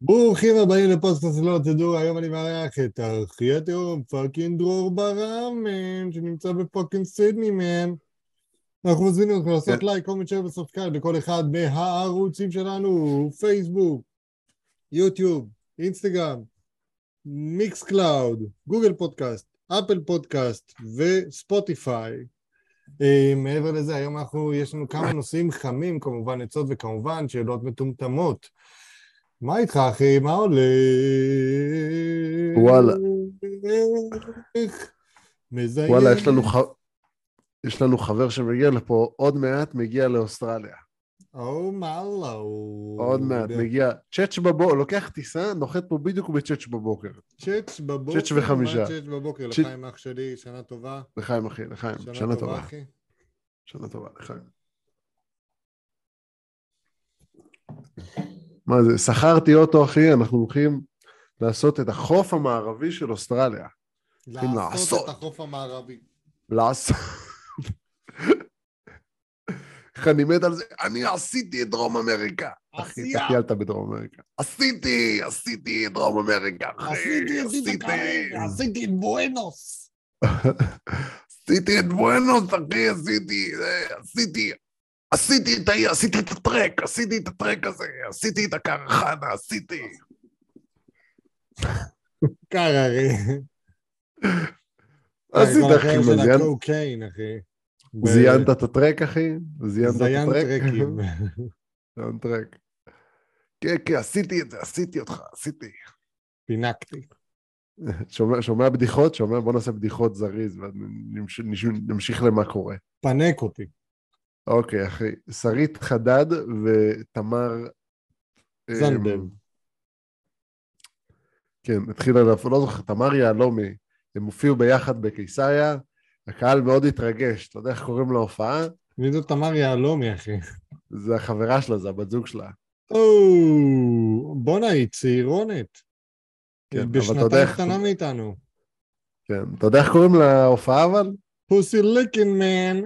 ברוכים הבאים לפודקאסט לא תדעו, היום אני מארח את ארכי התאום, פאקינג דרור ברמן, שנמצא ב fucking סידני, man. אנחנו מזמינים אותך לעשות כן. like, comment, share ו subscribe לכל אחד מהערוצים שלנו, פייסבוק, יוטיוב, אינסטגרם, מיקס קלאוד, גוגל פודקאסט, אפל פודקאסט וספוטיפיי. אה, מעבר לזה, היום אנחנו, יש לנו כמה נושאים חמים, כמובן עצות וכמובן שאלות מטומטמות. מה איתך, אחי? מה הולך? וואלה. מזיין. וואלה, יש לנו, ח... יש לנו חבר שמגיע לפה, עוד מעט מגיע לאוסטרליה. או מאללה. עוד מעט מגיע, צ'אץ' בבוקר, לוקח טיסה, נוחת פה בדיוק בצ'אץ' בבוקר. צ'אץ' בבוקר. צ'אץ' וחמישה. צ'אץ' בבוקר, לחיים אח שלי, שנה טובה. לחיים אחי, לחיים, שנה טובה. אחי. שנה טובה, לחיים. מה זה, שכרתי אוטו אחי, אנחנו הולכים לעשות את החוף המערבי של אוסטרליה. לעשות לעשות. את החוף המערבי. לעשות. איך אני מת על זה? אני עשיתי את דרום אמריקה. אחי. תחיילת בדרום אמריקה. עשיתי, עשיתי את דרום אמריקה, אחי. עשיתי עשיתי את בואנוס. עשיתי את בואנוס, אחי, עשיתי, אה, עשיתי. עשיתי את העיר, עשיתי את הטרק, עשיתי את הטרק הזה, עשיתי את הקרחנה, עשיתי. עשית, אחי, הקוקיין, אחי. ב- זיינת את הטרק, אחי? זיינת את הטרק? זיין טרק. כן, כן, עשיתי את זה, עשיתי אותך, עשיתי. פינקתי. שומע, שומע בדיחות? שומע? בוא נעשה בדיחות זריז ונמשיך נמשיך למה קורה. פנק אותי. אוקיי, אחי. שרית חדד ותמר... זנדברג. אמ, כן, התחילה, לא זוכר, תמר יהלומי, הם הופיעו ביחד בקיסריה, הקהל מאוד התרגש, אתה יודע איך קוראים להופעה? מי זאת תמר יהלומי, אחי? זה החברה שלה, זה הבת זוג שלה. או, בואנה, היא צעירונת. כן, אבל אתה יודע בשנתיים איך- קטנה מאיתנו. כן, אתה יודע איך קוראים להופעה אבל? פוסי ליקין מן.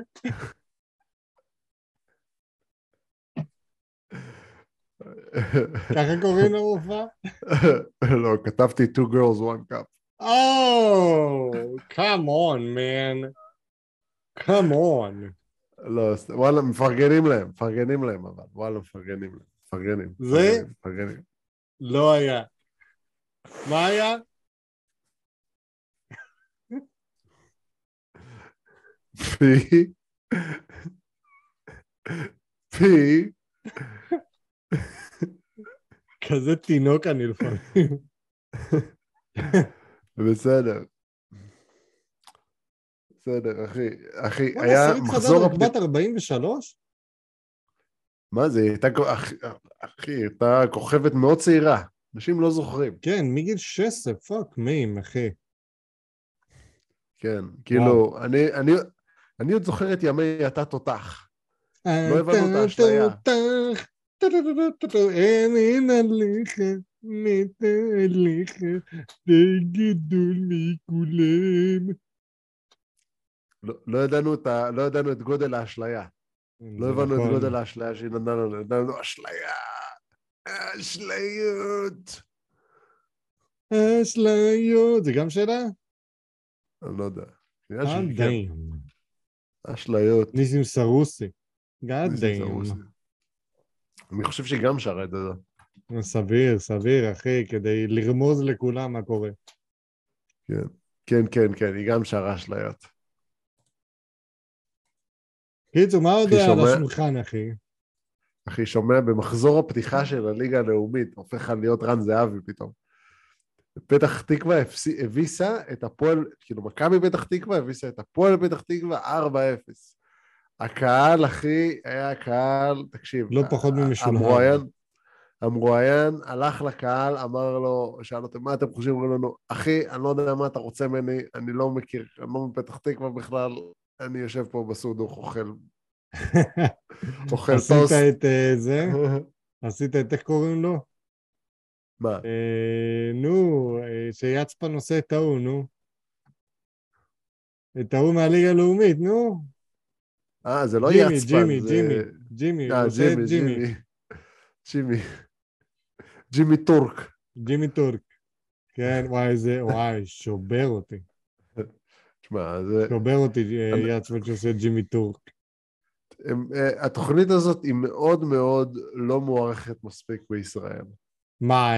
ככה קוראים להופעה? לא, כתבתי two girls one cup. או, come on, man. come on. לא, סתם, וואלה, מפרגנים להם, מפרגנים להם אבל, וואלה, מפרגנים להם, מפרגנים. זה? מפרגנים, מפרגנים. לא היה. מה היה? פי, פי, כזה תינוק אני לפעמים. בסדר. בסדר, אחי, אחי, היה מחזור הפתיחה, בת 43? מה זה, הייתה, אחי, הייתה כוכבת מאוד צעירה, אנשים לא זוכרים, כן, מגיל 16, פאק מים, אחי. כן, כאילו, אני, אני, אני עוד זוכר את ימי אתה תותח, לא הבנו את האשליה. תותח, אין אין עליך, מת עליך, תגידו לי כולם. לא, לא ידענו את ה, לא ידענו את גודל האשליה, לא הבנו את נכון. גודל האשליה שהיא נתנה לנו, נתנה לנו אשליה, אשליות. אשליות, זה גם שאלה? אני לא יודע. כן. אשליות. ניסים סרוסי. Damn. סרוסי. אני חושב שהיא גם שרה את זה. סביר, סביר, אחי, כדי לרמוז לכולם מה קורה. כן, כן, כן, כן, היא גם שרה אשליות. קיצור, מה עוד על? השולחן, אחי? אחי, שומע, במחזור הפתיחה של הליגה הלאומית, הופך להיות רן זהבי פתאום. פתח תקווה הביסה את הפועל, כאילו מכבי פתח תקווה הביסה את הפועל פתח תקווה 4-0. הקהל, אחי, היה קהל, תקשיב. לא פחות ממשולהב. המרואיין, המרואיין הלך לקהל, אמר לו, שאל אותו, מה אתם חושבים? אמרו לנו, אחי, אני לא יודע מה אתה רוצה ממני, אני לא מכיר, אני לא מפתח תקווה בכלל, אני יושב פה בסודוך, אוכל, אוכל עשית טוסט. את אה, זה? עשית את איך קוראים לו? מה? אה, נו, אה, שיצפן עושה את ההוא, נו. את ההוא מהליגה הלאומית, נו. אה, זה לא יצפן, ג'ימי. ג'ימי, אה, ג'ימי, ג'ימי. ג'ימי. ג'ימי. ג'ימי טורק. ג'ימי טורק. כן, וואי, זה, וואי, שובר אותי. תשמע, זה... שובר אותי, אה, יעצבן שעושה ג'ימי טורק. אה, התוכנית הזאת היא מאוד מאוד לא מוערכת מספיק בישראל. מה.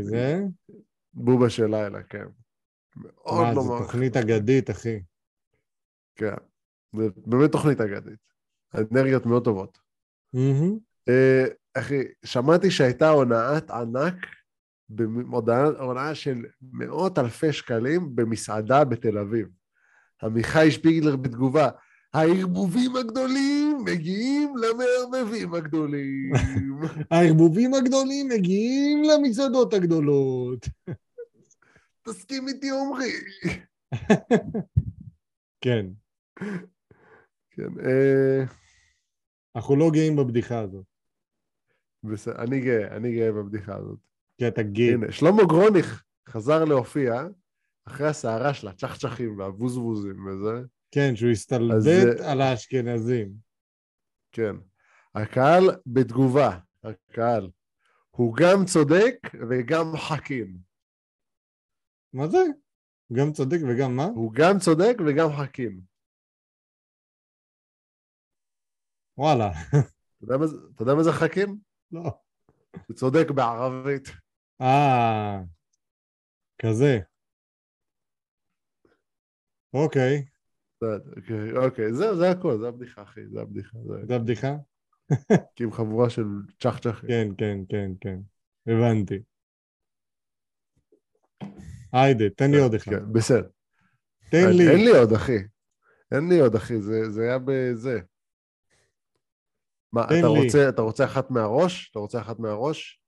זה? בובה של לילה, כן. מאוד מה, לא זו מוערכת. תוכנית אגדית, אחי. כן. זה באמת תוכנית אגדית. האנרגיות מאוד טובות. אה, אחי, שמעתי שהייתה הונאת ענק, הונאה של מאות אלפי שקלים במסעדה בתל אביב. עמיחי שפיגלר בתגובה, הערבובים הגדולים מגיעים למערבבים הגדולים. הערבובים הגדולים מגיעים למסעדות הגדולות. תסכים איתי עומרי. כן, כן, אה, אנחנו לא גאים בבדיחה הזאת, בסדר, אני גאה, אני גאה בבדיחה הזאת. כי אתה גיי. הנה, שלמה גרוניך חזר להופיע אחרי הסערה של הצ'חצ'חים והבוזבוזים וזה. כן, שהוא אז, הסתלבט אה, על האשכנזים. כן. הקהל בתגובה, הקהל, הוא גם צודק וגם חכים. מה זה? גם צודק וגם מה? הוא גם צודק וגם חכים. וואלה, אתה יודע מה זה, חכים? לא. הוא צודק בערבית. אה, כזה. אוקיי, אוקיי, אוקיי, זהו, זה הכל, זה הבדיחה, אחי, זה הבדיחה. זה... הבדיחה? כי עם חבורה של צ'חצ'חים. כן, כן, כן, כן. הבנתי. היידה, תן לי עוד אחד. כן, בסדר. תן אין לי. לי עוד, אחי. אין לי עוד, אחי, זה היה בזה. מה, אתה לי. רוצה, אתה רוצה אחת מהראש? אתה רוצה אחת מהראש?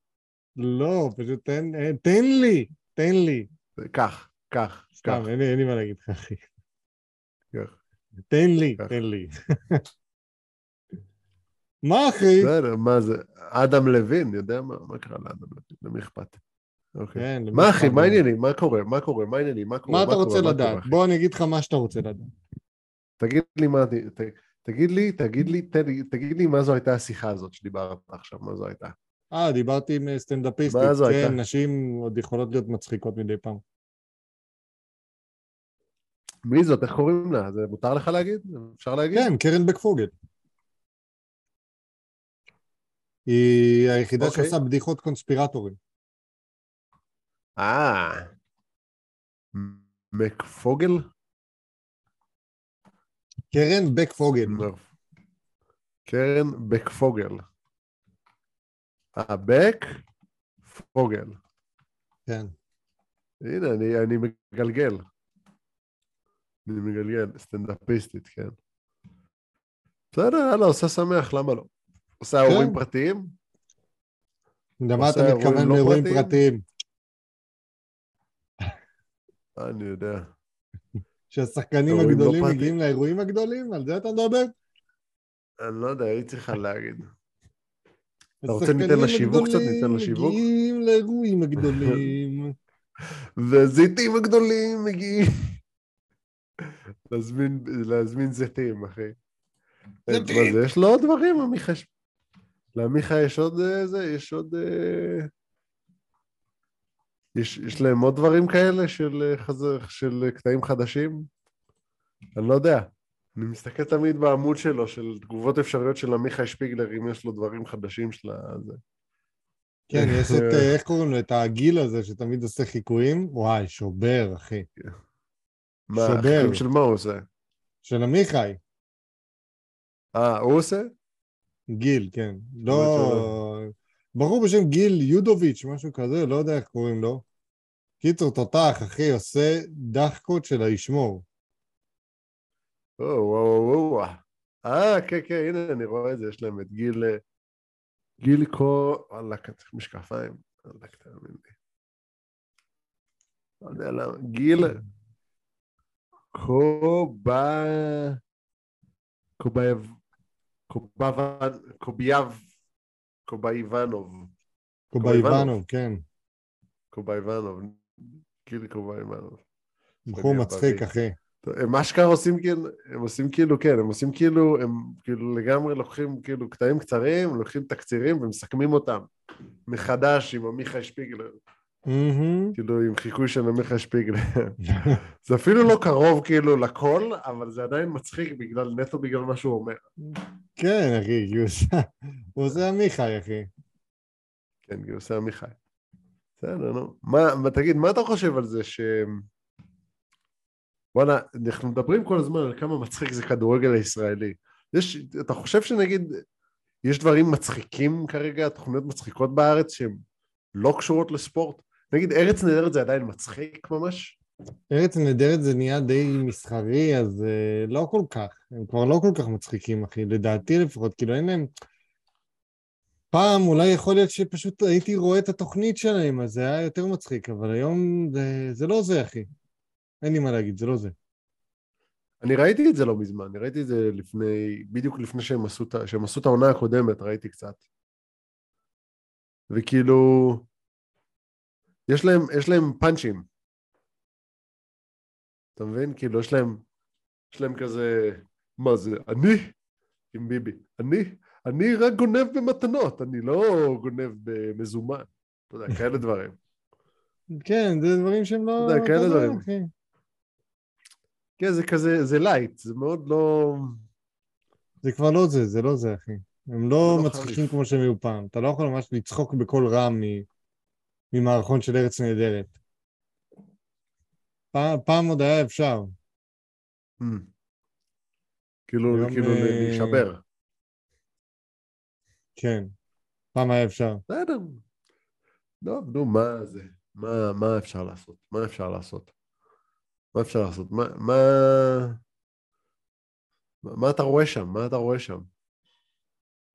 לא, פשוט תן, אה, תן לי, תן לי. קח, קח, סתם, קח. אין אין לי מה להגיד לך, אחי. קח. תן לי, קח. תן לי. מה, אחי? בסדר, מה זה? אדם לוין, יודע מה? מה קרה לאדם לוין? למי אכפת? אוקיי. כן, מה אחי? מה העניינים? מה קורה? מה קורה? מה העניינים? מה קורה? מה אתה? רוצה לדעת? בוא אני אגיד לך מה שאתה רוצה לדעת. תגיד לי מה... תגיד לי, תגיד לי, לי- תגיד לי מה זו הייתה השיחה הזאת שדיברת עכשיו, מה זו הייתה? אה, דיברתי עם אה, סטנדאפיסטית. מה זו כן, הייתה? נשים עוד יכולות להיות מצחיקות מדי פעם. מי זאת? איך קוראים לה? זה מותר לך להגיד? אפשר להגיד? כן, קרן בקפוגל. היא היחידה אוקיי. שעושה בדיחות קונספירטורים. אה, מקפוגל? קרן בקפוגל. קרן בקפוגל. אה, בק פוגל. כן. הנה, אני, אני מגלגל. אני מגלגל, סטנדאפיסטית, כן. בסדר, יאללה, עושה שמח, למה לא? עושה כן. אירועים פרטיים? למה אתה מתכוון לא לאירועים פרטיים? פרטיים? אני יודע. שהשחקנים אירועים לא הגדולים פרטיים. מגיעים לאירועים הגדולים? על זה אתה מדבר? אני לא יודע, היא צריכה להגיד. אתה רוצה ניתן לה שיווק קצת? ניתן לה שיווק? מגיעים לאירועים הגדולים. והזיתים הגדולים מגיעים. להזמין, להזמין זיתים, אחי. זיתים. יש לו עוד דברים, עמיחה? לעמיחה יש עוד אה, זה, יש עוד... יש, יש להם עוד דברים כאלה של, אה, חזר, של אה, קטעים חדשים? אני לא יודע. אני מסתכל תמיד בעמוד שלו, של תגובות אפשריות של עמיחי שפיגלר, אם יש לו דברים חדשים של הזה. כן, יש את, אה, איך קוראים לו? את הגיל הזה שתמיד עושה חיקויים. וואי, שובר, אחי. מה, שובר. החלקים של מה הוא עושה? של עמיחי. אה, הוא עושה? גיל, כן. לא... בחור בשם גיל יודוביץ', משהו כזה, לא יודע איך קוראים לו. קיצור, תותח, אחי, עושה דחקות של הישמור. או, וואו, וואו, וואו. אה, כן, כן, הנה, אני רואה את זה, יש להם את גיל... אה, גיל קו... וואלה, צריך משקפיים. וואלה, תאמין לי. לא יודע למה. גיל קובה... קובייב... קובייב... קובייבנוב. קובייבנוב, כן. קובייבנוב. גיל קובייבנוב. בחור מצחיק. אחי. הם אשכרה עושים כאילו, הם עושים כאילו, כן, הם עושים כאילו, הם כאילו לגמרי לוקחים כאילו קטעים קצרים, לוקחים תקצירים ומסכמים אותם מחדש עם עמיחי שפיגלר. כאילו עם חיקוי של עמיחי שפיגלר. זה אפילו לא קרוב כאילו לכל, אבל זה עדיין מצחיק בגלל, נטו בגלל מה שהוא אומר. כן, אחי, הוא עושה- עמיחי, אחי. כן, הוא עושה עמיחי. בסדר, נו. מה, תגיד, מה אתה חושב על זה ש... וואלה, אנחנו מדברים כל הזמן על כמה מצחיק זה כדורגל הישראלי. יש, אתה חושב שנגיד, יש דברים מצחיקים כרגע, תוכניות מצחיקות בארץ שהן לא קשורות לספורט? נגיד, ארץ נהדרת זה עדיין מצחיק ממש? ארץ נהדרת זה נהיה די מסחרי, אז uh, לא כל כך. הם כבר לא כל כך מצחיקים, אחי, לדעתי לפחות. כאילו, אין להם... פעם אולי יכול להיות שפשוט הייתי רואה את התוכנית שלהם, אז זה היה יותר מצחיק, אבל היום זה, זה לא זה, אחי. אין לי מה להגיד, זה לא זה. אני ראיתי את זה לא מזמן, אני ראיתי את זה לפני, בדיוק לפני שהם עשו, שהם עשו את העונה הקודמת, ראיתי קצת. וכאילו, יש להם, יש להם פאנצ'ים. אתה מבין? כאילו, יש להם, יש להם כזה, מה זה, אני, עם ביבי, אני, אני רק גונב במתנות, אני לא גונב במזומן. אתה יודע, כאלה דברים. כן, זה דברים שהם לא... אתה יודע, כאלה יודע, דברים. כן, זה כזה, זה light, זה מאוד לא... זה כבר לא זה, זה לא זה, אחי. הם לא לא מצחיקים. כמו שהם היו פעם. אתה לא יכול ממש לצחוק בקול רם ממערכון של ארץ נהדרת. פעם, עוד היה אפשר. המממ. כאילו, כאילו אה, להישבר. כן. פעם היה אפשר. בסדר. לא, נו, מה זה? מה, מה אפשר לעשות? מה אפשר לעשות? מה אפשר לעשות? מה, מה... מה אתה רואה שם? מה אתה רואה שם?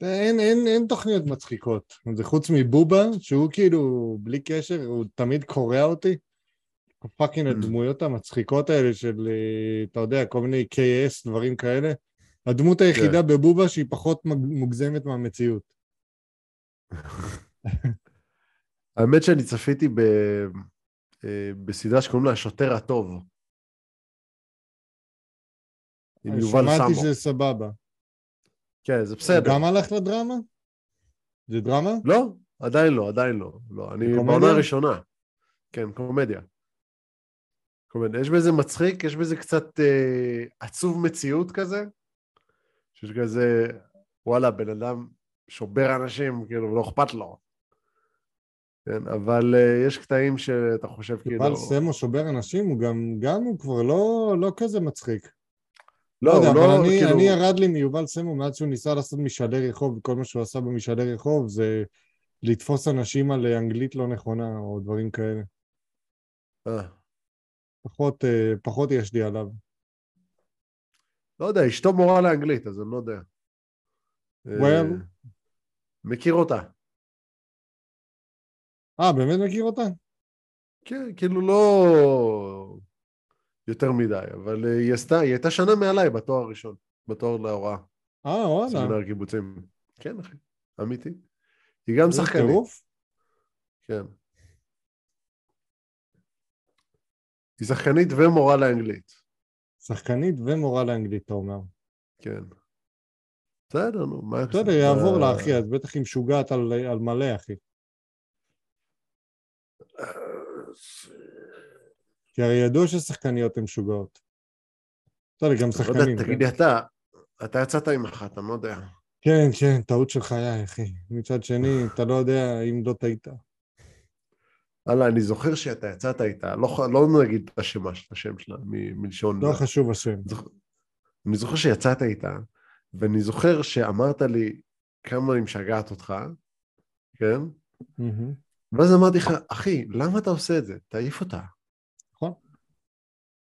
אין, אין, אין תוכניות מצחיקות. זה חוץ מבובה, שהוא כאילו, בלי קשר, הוא תמיד קורע אותי. פאקינג Mm. הדמויות המצחיקות האלה של, אה, אתה יודע, כל מיני KS, דברים כאלה. הדמות היחידה בבובה שהיא פחות מוגזמת מהמציאות. האמת שאני צפיתי ב... אה, בסדרה שקוראים לה השוטר הטוב. עם יובל שמעתי סמו. שזה סבבה. כן, זה בסדר. גם הלך לדרמה? זה דרמה? לא, עדיין לא, עדיין לא. לא, אני? בעונה הראשונה. כן, קומדיה. קומדיה. יש בזה מצחיק, יש בזה קצת אה, עצוב מציאות כזה, שיש כזה, וואלה, בן אדם שובר אנשים, כאילו, לא אכפת לו. כן, אבל אה, יש קטעים שאתה חושב כאילו... יובל סמו שובר אנשים, הוא גם, גם הוא כבר לא, לא כזה מצחיק. לא, לא יודע, אבל לא, אני, כאילו... אני ירד לי מיובל סמו מאז שהוא ניסה לעשות משאלי רחוב, וכל מה שהוא עשה במשאלי רחוב זה לתפוס אנשים על אה, אנגלית לא נכונה, או דברים כאלה. אה, פחות, אה, פחות יש לי עליו. לא יודע, אשתו מורה לאנגלית, אז אני לא יודע. אה, Well. מכיר אותה. אה, באמת מכיר אותה? כן, כאילו לא יותר מדי, אבל אה, היא עשתה, היא הייתה שנה מעליי בתואר הראשון, בתואר להוראה, אה, וואלה. סמינר קיבוצים. כן, אחי, אמיתי. היא גם שחקנית. טירוף. כן. היא שחקנית ומורה לאנגלית, שחקנית ומורה לאנגלית, אתה אומר. כן. בסדר, נו, מה... בסדר, יעבור לה, אחי, אז בטח היא משוגעת על, על מלא, אחי. כי הרי ידוע ששחקניות הן משוגעות. בסדר, גם לא שחקנים. כן? תגיד לי אתה, אתה יצאת עם אחת, אני לא יודע. כן, כן, טעות של חיי, אחי. מצד שני, אתה לא יודע אם לא טעית. וואלה, אני זוכר שאתה יצאת איתה, לא, לא נגיד את השם, את השם שלה, מ- מלשון... לא חשוב השם. זוכ- אני זוכר שיצאת איתה, ואני זוכר שאמרת לי כמה אני משגעת אותך, כן? מהמם. ואז אמרתי לך, אחי, למה אתה עושה את זה? תעיף אותה. נכון.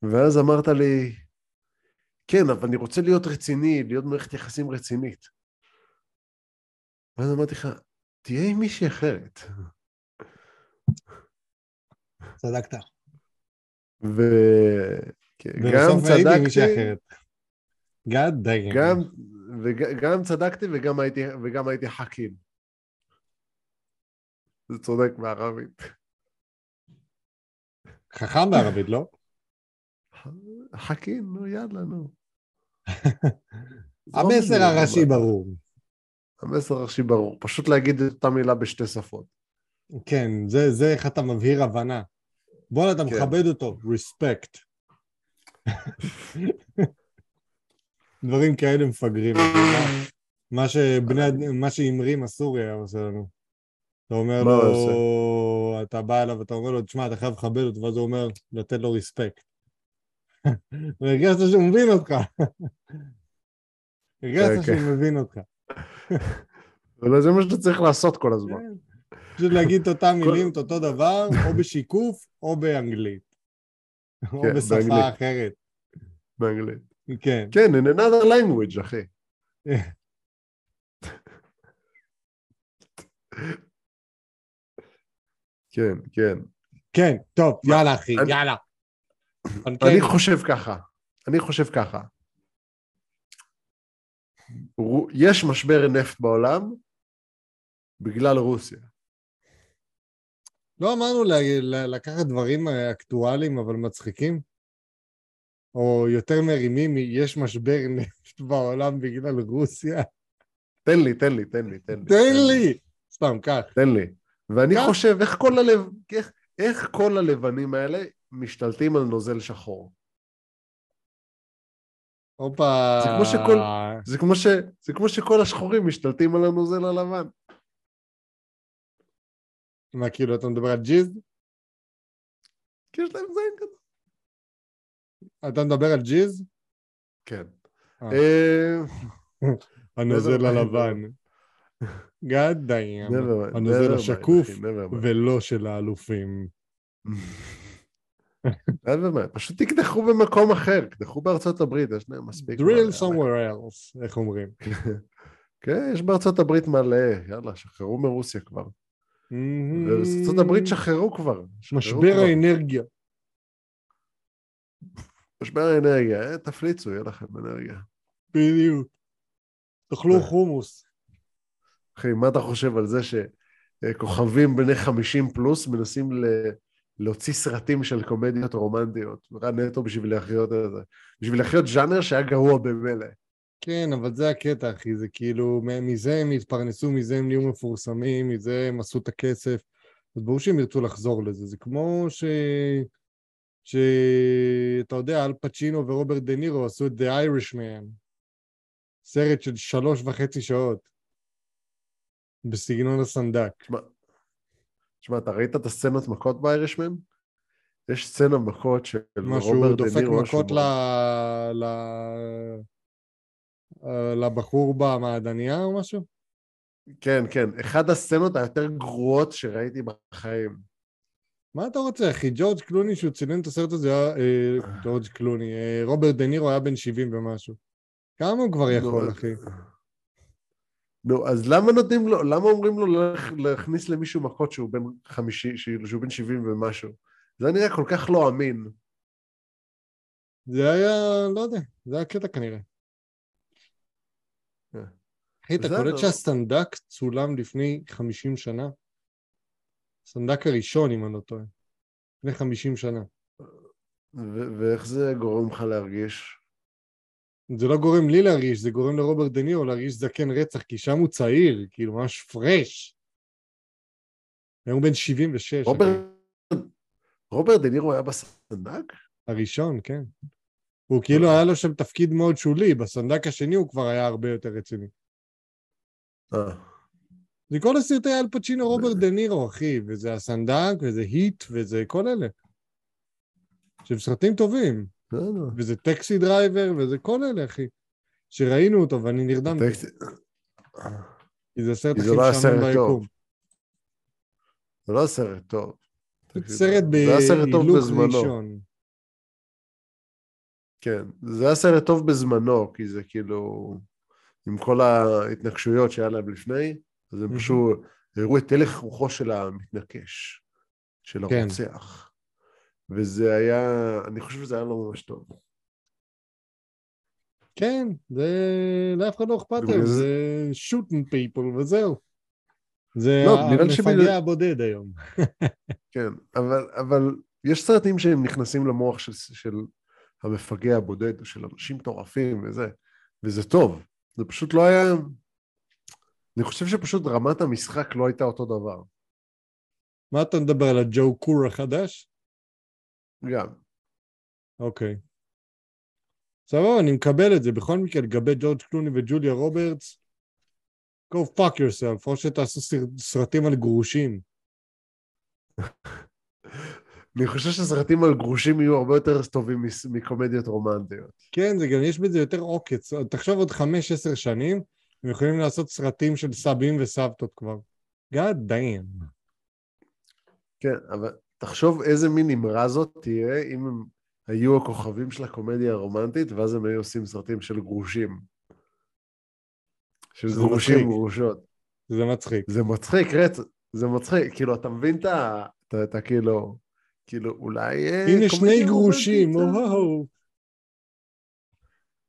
ואז אמרת לי, כן, אבל אני רוצה להיות רציני, להיות במערכת יחסים רצינית. ואז אמרתי לך, תהיה עם מישהי אחרת. צדקת. וגם מישהי צדקתי. גם, וגם צדקתי וגם הייתי, וגם הייתי חכים. זה צודק בערבית. חכם בערבית, לא? חכי, נו, יאללה, נו. המסר הראשי ברור. המסר הראשי ברור. פשוט להגיד את אותה מילה בשתי שפות. כן, זה, זה איך אתה מבהיר הבנה. בואנה, אתה כן. מכבד אותו, respect. דברים כאלה מפגרים. מה- שבני, מה שאימרים הסורי היה עושה לנו. אתה אומר לו? אתה בא אליו ואתה אומר לו, תשמע, אתה חייב לכבד אותו, ואז הוא אומר, לתת לו respect. והרגשת שהוא מבין אותך. הרגשת כן. שהוא מבין אותך. אבל זה מה שאתה צריך לעשות כל הזמן. פשוט להגיד את אותם מילים, את אותו דבר, או בשיקוף או באנגלית. או כן, בשפה. אחרת. באנגלית. כן. כן, in another language, אחי. כן, כן. כן, טוב, יאללה אחי, יאללה. אני כן, חושב ככה, אני חושב ככה. יש משבר נפט בעולם בגלל רוסיה. לא אמרנו לקחת דברים אה, אקטואליים אבל מצחיקים? או יותר מרימים, יש משבר נפט בעולם בגלל רוסיה? תן לי, תן לי, תן לי, תן לי. תן לי! סתם, קח. תן לי. ואני קח. חושב, איך כל הלב... איך, איך כל הלבנים האלה משתלטים על נוזל שחור? הופה. זה כמו שכל- זה כמו, ש, זה כמו שכל השחורים משתלטים על הנוזל הלבן. מה, כאילו, אתה מדבר על ג'יז? כי יש להם זין כזה. אתה מדבר על ג'יז? כן. אה. אה, הנוזל. הלבן. Never mind, הנוזל השקוף. ולא של האלופים. פשוט תקדחו במקום אחר, קדחו בארצות הברית, יש להם מספיק. drill somewhere else, איך אומרים. כן, יש בארצות הברית מלא, יאללה, שחררו מרוסיה כבר. בארצות הברית שחררו כבר. משבר. האנרגיה. משבר האנרגיה, אה, תפליצו, יהיה לכם אנרגיה. בדיוק. תאכלו. חומוס. אחי, מה אתה חושב על זה שכוכבים בני 50 פלוס מנסים ל... להוציא סרטים של קומדיות רומנטיות, נטו בשביל להחיות את זה. בשביל להחיות ז'אנר שהיה גרוע במילא. כן, אבל זה הקטע, אחי, זה כאילו, מזה הם התפרנסו, מזה הם נהיו מפורסמים, מזה הם עשו את הכסף. אז ברור שהם ירצו לחזור לזה. זה כמו ש... שאתה יודע, אל פצ'ינו ורוברט דה נירו עשו את The Irishman, סרט של שלוש וחצי שעות, בסגנון הסנדק. תשמע, אתה ראית את הסצנות מכות באיירישמן? יש סצנה מכות של משהו רוברט דה דופק נירו. מכות שהוא- ל... ל... אה, לבחור במעדניה או משהו? כן, כן, אחד הסצנות היותר גרועות שראיתי בחיים. מה אתה רוצה, אחי? ג'ורג' קלוני, שהוא צילם את הסרט הזה, היה... אה, ג'ורג' קלוני, אה, רוברט דה נירו היה בן 70 ומשהו. כמה הוא כבר יכול, נו, אחי? נו, אז למה נותנים לו, למה אומרים לו להכ- להכניס למישהו מכות שהוא בן חמישי, שהוא שהוא בן 70 ומשהו? זה נראה כל כך לא אמין. זה היה, לא יודע, זה היה קטע כנראה. אה. אחי, אתה. קולט שהסטנדק צולם לפני 50 שנה? הסנדק הראשון, אם אני לא טועה. לפני 50 שנה. ואיך זה גורם לך להרגיש? זה לא גורם לי להרגיש, זה גורם לרוברט דה נירו להרגיש זקן רצח, כי שם הוא צעיר, כאילו ממש פרש. היום הוא בן 76. אחי. רוברט, רוברט דה נירו היה בסנדק? הראשון, כן. הוא כאילו היה לו שם תפקיד מאוד שולי, בסנדק השני הוא כבר היה הרבה יותר רציני. אה, זה כל הסרטי אל פצ'ינו רוברט דה נירו, אחי, וזה הסנדק, וזה Heat, וזה כל אלה. שהם סרטים טובים. וזה Taxi Driver, וזה כל אלה, אחי. שראינו אותו ואני נרדמתי, כי זה הסרט הכי לא משעמם ביקום. טוב. זה לא סרט טוב. סרט בהילוך. ראשון. כן, זה היה סרט טוב בזמנו, כי זה כאילו, עם כל ההתנגשויות שהיה להם לפני, אז הם. פשוט הראו את הלך רוחו של המתנקש, של כן. הרוצח. וזה היה, אני חושב שזה היה לא ממש טוב. כן, זה... לאף אחד לא אכפת היום, זה- shooting people וזהו. זה לא, המפגע הבודד היום. כן, אבל, אבל יש סרטים שהם נכנסים למוח של, של המפגע הבודד של אנשים מטורפים וזה, וזה טוב. זה פשוט לא היה... אני חושב שפשוט רמת המשחק לא הייתה אותו דבר. מה אתה מדבר על הג'ו קור החדש? גם. אוקיי. סבבה, אני מקבל את זה. בכל מקרה, לגבי ג'ורג' קלוני וג'וליה רוברטס, go fuck yourself, או שתעשו סרטים על גרושים. אני חושב שסרטים על גרושים יהיו הרבה יותר טובים מקומדיות רומנטיות. כן, זה גם, יש בזה יותר עוקץ. תחשוב עוד חמש, עשר שנים, הם יכולים לעשות סרטים של סבים וסבתות כבר. God damn. כן, אבל תחשוב איזה מין אמרה זאת תהיה אם הם היו הכוכבים של הקומדיה הרומנטית, ואז הם היו עושים סרטים של גרושים. של גרושים וגרושות. זה מצחיק. זה מצחיק, רץ, זה מצחיק. כאילו, אתה מבין את ה... כאילו... כאילו, אולי... אה, הנה שני גרושים, וואו.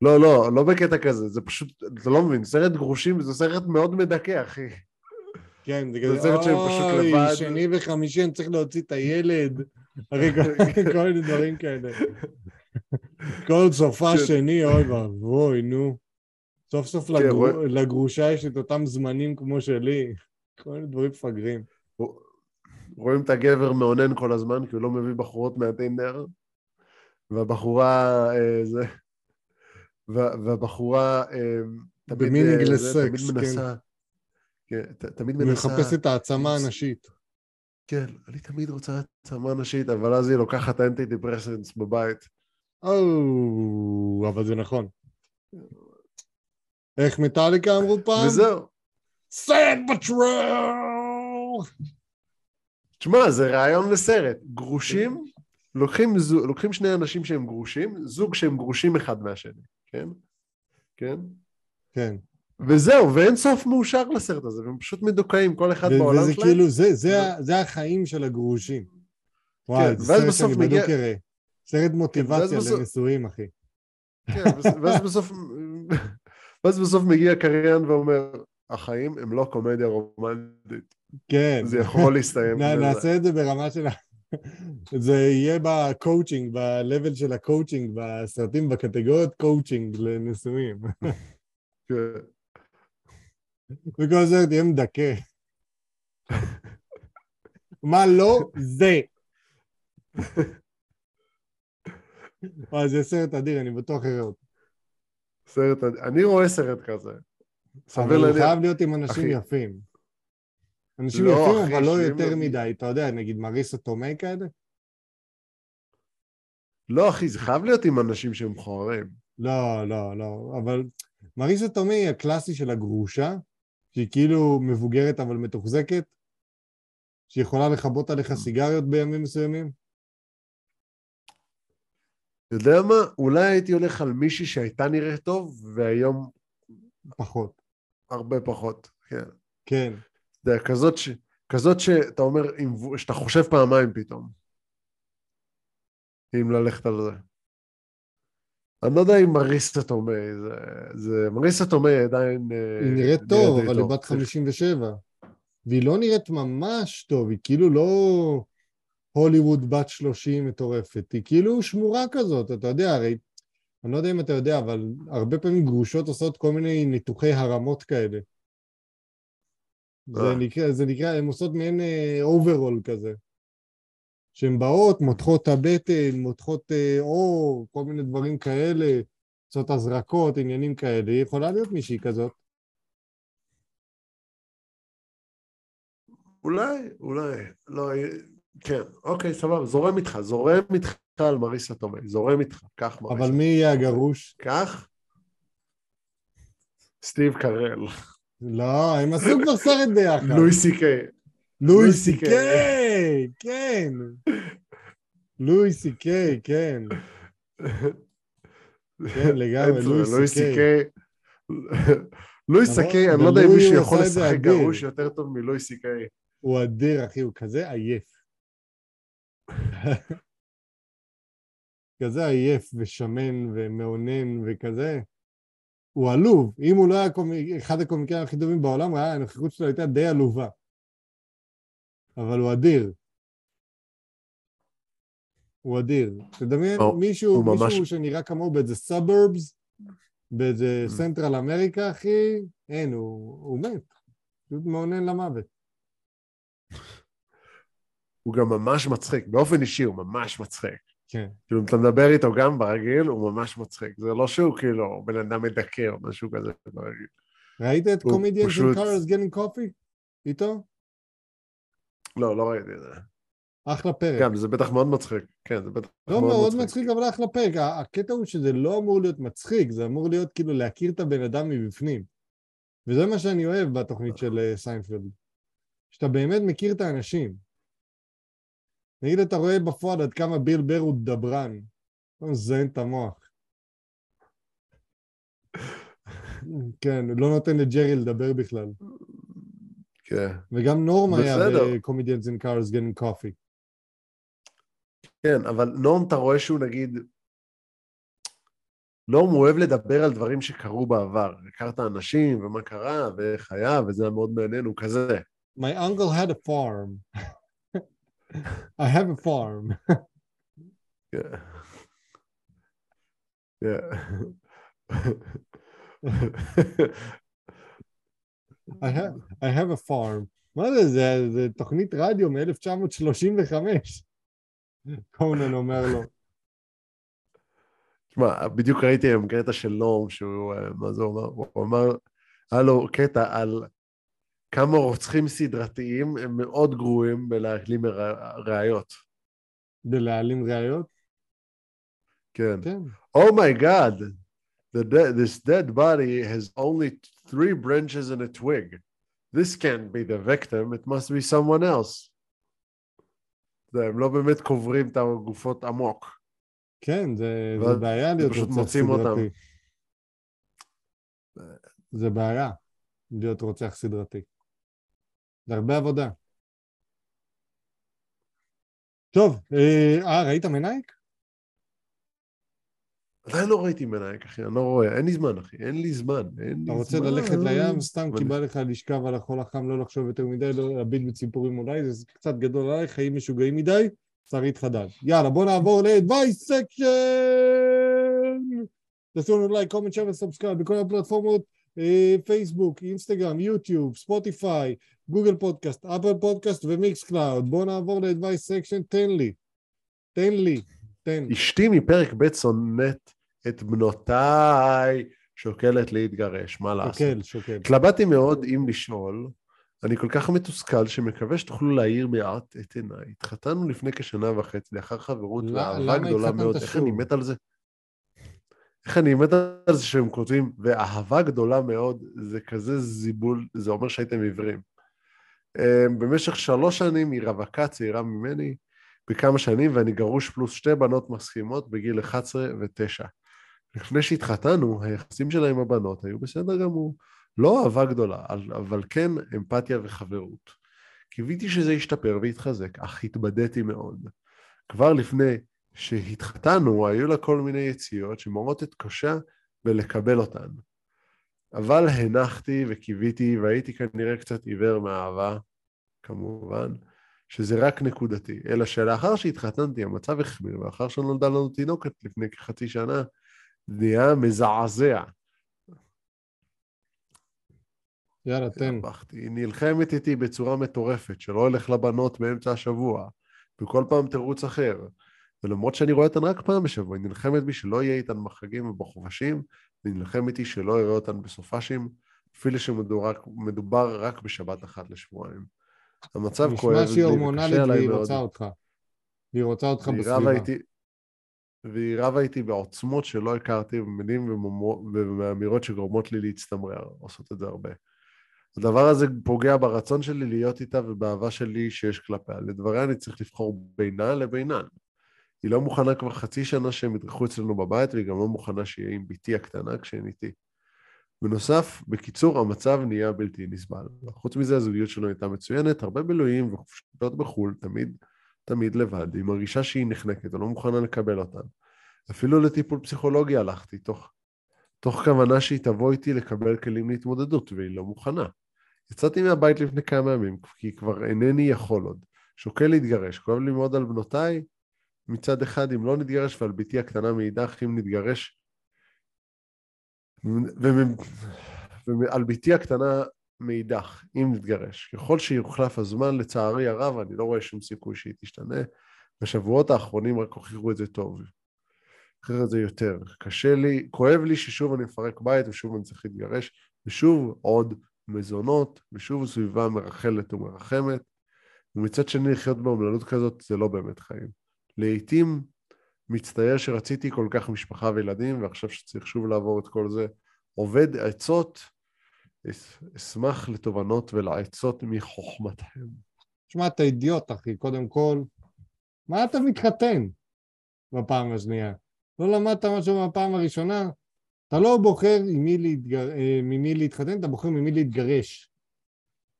לא, לא, לא בקטע כזה, זה פשוט, אתה לא מבין, סרט גרושים זה סרט מאוד מדכא, אחי. כן, זה כזה, סרט שהם פשוט לבד. אוי, שני וחמישי אני צריך להוציא את הילד. הרי כל מיני דברים כאלה. כל סופה שני, אוי ואבוי, נו. סוף סוף כן, לגרושה יש את אותם זמנים כמו שלי. כל מיני דברים מפגרים. רואים את הגבר מאונן כל הזמן, כי הוא לא מביא בחורות מהטינדר, והבחורה, אה, זה, והבחורה אה, תמיד, ב meaning אה, לסקס, תמיד מנסה, כן. כן, תמיד מנסה... מחפשת העצמה הנשית. כן, אני תמיד רוצה העצמה נשית, אבל אז היא לוקחת antidepressants בבית. או, אבל זה נכון. איך מטאליקה אמרו פעם? וזהו. סד בטרל! תשמע, זה רעיון לסרט. גרושים, לוקחים, זו, לוקחים שני אנשים שהם גרושים, זוג שהם גרושים אחד מהשני, כן? כן? כן. וזהו, ואין סוף מאושר לסרט הזה, והם פשוט מדוכאים, כל אחד בעולם שלהם. וזה כאילו, זה, זה, זה החיים של הגרושים. וואי, כן, זה סרט שאני בדיוק אראה. סרט מוטיבציה כן. לנישואים, אחי. כן, ואז בסוף, ואז בסוף מגיע קריין ואומר, החיים הם לא קומדיה רומנטית. כן. זה יכול להסתיים. נעשה את זה ברמה של... זה יהיה בקואוצ'ינג, ב-level של הקואוצ'ינג, בסרטים, בקטגוריות קואוצ'ינג לנישואים. כן. וכל זה תהיה מדכא. מה לא? זה. וואי, זה סרט אדיר, אני בטוח אראה אותו. סרט אדיר. אני רואה סרט כזה. אבל הוא חייב להיות עם אנשים יפים. אנשים לא, יפים, אבל לא יותר מדי. אתה יודע, נגיד מריסה תומי כאלה? לא, אחי, זה חייב להיות עם אנשים שהם מכוערים. לא, לא, לא, אבל מריסה תומי היא הקלאסי של הגרושה, שהיא כאילו מבוגרת אבל מתוחזקת, שיכולה לכבות עליך סיגריות בימים מסוימים. אתה יודע מה? אולי הייתי הולך על מישהי שהייתה נראית טוב, והיום... פחות. הרבה פחות, כן. כן. אתה יודע, כזאת, ש... כזאת שאתה אומר, שאתה חושב פעמיים פתאום. אם ללכת על זה. אני לא יודע אם מריסה תומי, זה, זה... מריסה טומיי עדיין... אה, היא נראית טוב, אבל היא בת 57. והיא לא נראית ממש טוב, היא כאילו לא הוליווד בת 30 מטורפת, היא כאילו שמורה כזאת, אתה יודע, הרי, אני לא יודע אם אתה יודע, אבל הרבה פעמים גרושות עושות כל מיני ניתוחי הרמות כאלה. זה אה. נקרא, זה נקרא, הן עושות מעין overhaul אה, כזה. שהן באות, מותחות את הבטן, מותחות אה, עור, כל מיני דברים כאלה, עושות הזרקות, עניינים כאלה. היא יכולה להיות מישהי כזאת. אולי, אולי, לא, כן, אוקיי, סבבה, זורם איתך, זורם איתך על מריסה תומי, זורם איתך, קח מריסה. אבל מי יהיה הגרוש? קח. סטיב קרל. לא, הם עשו כבר סרט ביחד. לואי סי קיי. לואי סי קיי, כן. לואי סי קיי, כן. כן, לגמרי, לואי סי קיי. לואי סי קיי, אני לא יודע אם מישהו יכול לשחק גרוש יותר טוב מלואי סי קיי. הוא אדיר, אחי, הוא כזה עייף. כזה עייף ושמן ומאונן וכזה. הוא עלוב. אם הוא לא היה קומי... אחד הקומיקאים הכי טובים בעולם, הנוכחות שלו הייתה די עלובה. אבל הוא אדיר. הוא אדיר. תדמיין הוא- מישהו, הוא ממש- מישהו שנראה כמוהו באיזה suburbs, באיזה אממ. Central America, אחי, אין, הוא, הוא מת. פשוט מאונן למוות. הוא גם ממש מצחיק, באופן אישי הוא ממש מצחיק. כן. כאילו, אם אתה מדבר איתו גם ברגיל, הוא ממש מצחיק. זה לא שהוא כאילו בן אדם מדכא או משהו כזה ברגיל. ראית את Comedians פשוט- in cars getting coffee? איתו? לא, לא ראיתי את זה. אחלה פרק. גם, זה בטח מאוד מצחיק. כן, זה בטח לא מאוד מצחיק, אבל אחלה פרק. הקטע הוא שזה לא אמור להיות מצחיק, זה אמור להיות כאילו להכיר את הבן אדם מבפנים. וזה מה שאני אוהב בתוכנית של אה, סיינפלד. שאתה באמת מכיר את האנשים. נגיד אתה רואה בפועל עד כמה ביל בר הוא דברן. הוא מזיין את המוח. כן, לא נותן לג'רי לדבר בכלל. כן. וגם נורם היה. ב-Comedians in Cars Getting Coffee. כן, אבל נורם, אתה רואה שהוא נגיד... נורם הוא אוהב לדבר על דברים שקרו בעבר. הכרת אנשים, ומה קרה, ואיך היה, וזה היה מאוד מעניין, הוא כזה. My uncle had a farm. I have a farm. כן. כן. I have, I have a farm. מה זה? זה, זה תוכנית רדיו מ-1935. קונן אומר לו. תשמע, בדיוק ראיתי היום קטע של נורם, שהוא, אה, מה זה אומר? הוא אמר, היה לו קטע על כמה רוצחים סדרתיים הם מאוד גרועים בלהעלים רא- ראיות. בלהעלים ראיות? כן. כן. Oh my god, the de- this dead body has only three branches and a twig. This can't be the victim, it must be someone else. הם לא באמת קוברים את הגופות עמוק. כן, זה, זה בעיה להיות פשוט רוצח מוצאים אותם. סדרתי. זה בעיה להיות רוצח סדרתי. זה הרבה עבודה. טוב, אה, אה, ראית מנייק? עדיין לא ראיתי מנייק, אחי, אני לא רואה, אין לי זמן, אחי, אין לי זמן, אין לי אתה רוצה זמן. ללכת לים סתם כי בא לך לשכב על החול החם, לא לחשוב יותר מדי, לא להביט בציפורים אולי, זה קצת גדול עליי, חיים משוגעים מדי, שרית חדד. יאללה, בוא נעבור ל-advice section! תעשו לנו לייק, comment, share ו subscribe בכל הפלטפורמות, פייסבוק, אינסטגרם, יוטיוב, ספוטיפיי, גוגל פודקאסט, אפל פודקאסט ומיקס קלאוד. בוא נעבור ל-advice section, תן לי. תן לי. תן. אשתי מפרק ב' שונאת את בנותיי, שוקלת להתגרש, מה לעשות? שוקל, שוקל. התלבטתי מאוד אם לשאול, אני כל כך מתוסכל שמקווה שתוכלו להאיר מעט את עיניי. התחתנו לפני כשנה וחצי, לאחר חברות ואהבה גדולה מאוד. איך? אני מת על זה? איך אני מת על זה שהם כותבים, ואהבה גדולה מאוד, זה כזה זיבול, זה אומר שהייתם עיוורים. אמ, במשך שלוש שנים היא רווקה צעירה ממני, בכמה שנים, ואני גרוש פלוס שתי בנות מסכימות בגיל 11 ו-9. לפני שהתחתנו, היחסים שלה עם הבנות היו בסדר גמור. לא אהבה גדולה, אבל- כן אמפתיה וחברות. קיוויתי שזה ישתפר ויתחזק, אך התבדיתי מאוד. כבר לפני שהתחתנו, היו לה כל מיני יציאות שמראות את קושה בלקבל אותן. אבל הנחתי וקיוויתי, והייתי כנראה קצת עיוור מאהבה, כמובן, שזה רק נקודתי. אלא שלאחר שהתחתנתי, המצב החמיר, ואחר שנולדה לנו תינוקת לפני כחצי שנה, נהיה מזעזע. יאללה, תן. היא נלחמת איתי בצורה מטורפת, שלא הולך לבנות באמצע השבוע, וכל פעם תירוץ אחר. ולמרות שאני רואה אותן רק פעם בשבוע, היא נלחמת בי שלא יהיה איתן בחגים ובחופשים, והיא נלחמת איתי שלא אראה אותן בסופשים, אפילו שמדובר רק בשבת אחת לשבועיים. המצב כואב נשמע שהיא לי הורמונלית והיא מאוד. רוצה אותך. והיא רוצה אותך והיא בסביבה. איתי, והיא רבה איתי בעוצמות שלא הכרתי, במילים ובאמירות שגורמות לי להצטמרר, עושות את זה הרבה. הדבר הזה פוגע ברצון שלי להיות איתה ובאהבה שלי שיש כלפיה. לדבריה אני צריך לבחור בינה לבינן. היא לא מוכנה כבר חצי שנה שהם ידרכו אצלנו בבית, והיא גם לא מוכנה שיהיה עם בתי הקטנה כשהן איתי. בנוסף, בקיצור, המצב נהיה בלתי נסבל. חוץ מזה, הזוגיות שלנו הייתה מצוינת, הרבה בילויים וחופשות בחו"ל, תמיד, תמיד לבד. היא מרגישה שהיא נחנקת ולא מוכנה לקבל אותן. אפילו לטיפול פסיכולוגי הלכתי, תוך, תוך כוונה שהיא תבוא איתי לקבל כלים להתמודדות, והיא לא מוכנה. יצאתי מהבית לפני כמה ימים, כי כבר אינני יכול עוד. שוקל להתגרש, כואב לי מאוד על בנותיי, מצד אחד אם לא נתגרש, ועל בתי הקטנה מאידך אם נתגרש. ועל בתי הקטנה מאידך, אם נתגרש. ככל שיוחלף הזמן, לצערי הרב, אני לא רואה שום סיכוי שהיא תשתנה. בשבועות האחרונים רק הוכיחו את זה טוב. את זה יותר. קשה לי, כואב לי ששוב אני מפרק בית ושוב אני צריך להתגרש, ושוב עוד מזונות, ושוב סביבה מרחלת ומרחמת, ומצד שני לחיות באומללות כזאת זה לא באמת חיים. לעתים מצטער שרציתי כל כך משפחה וילדים, ועכשיו שצריך שוב לעבור את כל זה. עובד עצות, אשמח לתובנות ולעצות מחוכמתכם. תשמע, אתה אידיוט, אחי, קודם כל. מה אתה מתחתן בפעם השנייה? לא למדת משהו בפעם הראשונה? אתה לא בוחר עם מי, להתגר... אה, ממי להתחתן, אתה בוחר ממי להתגרש.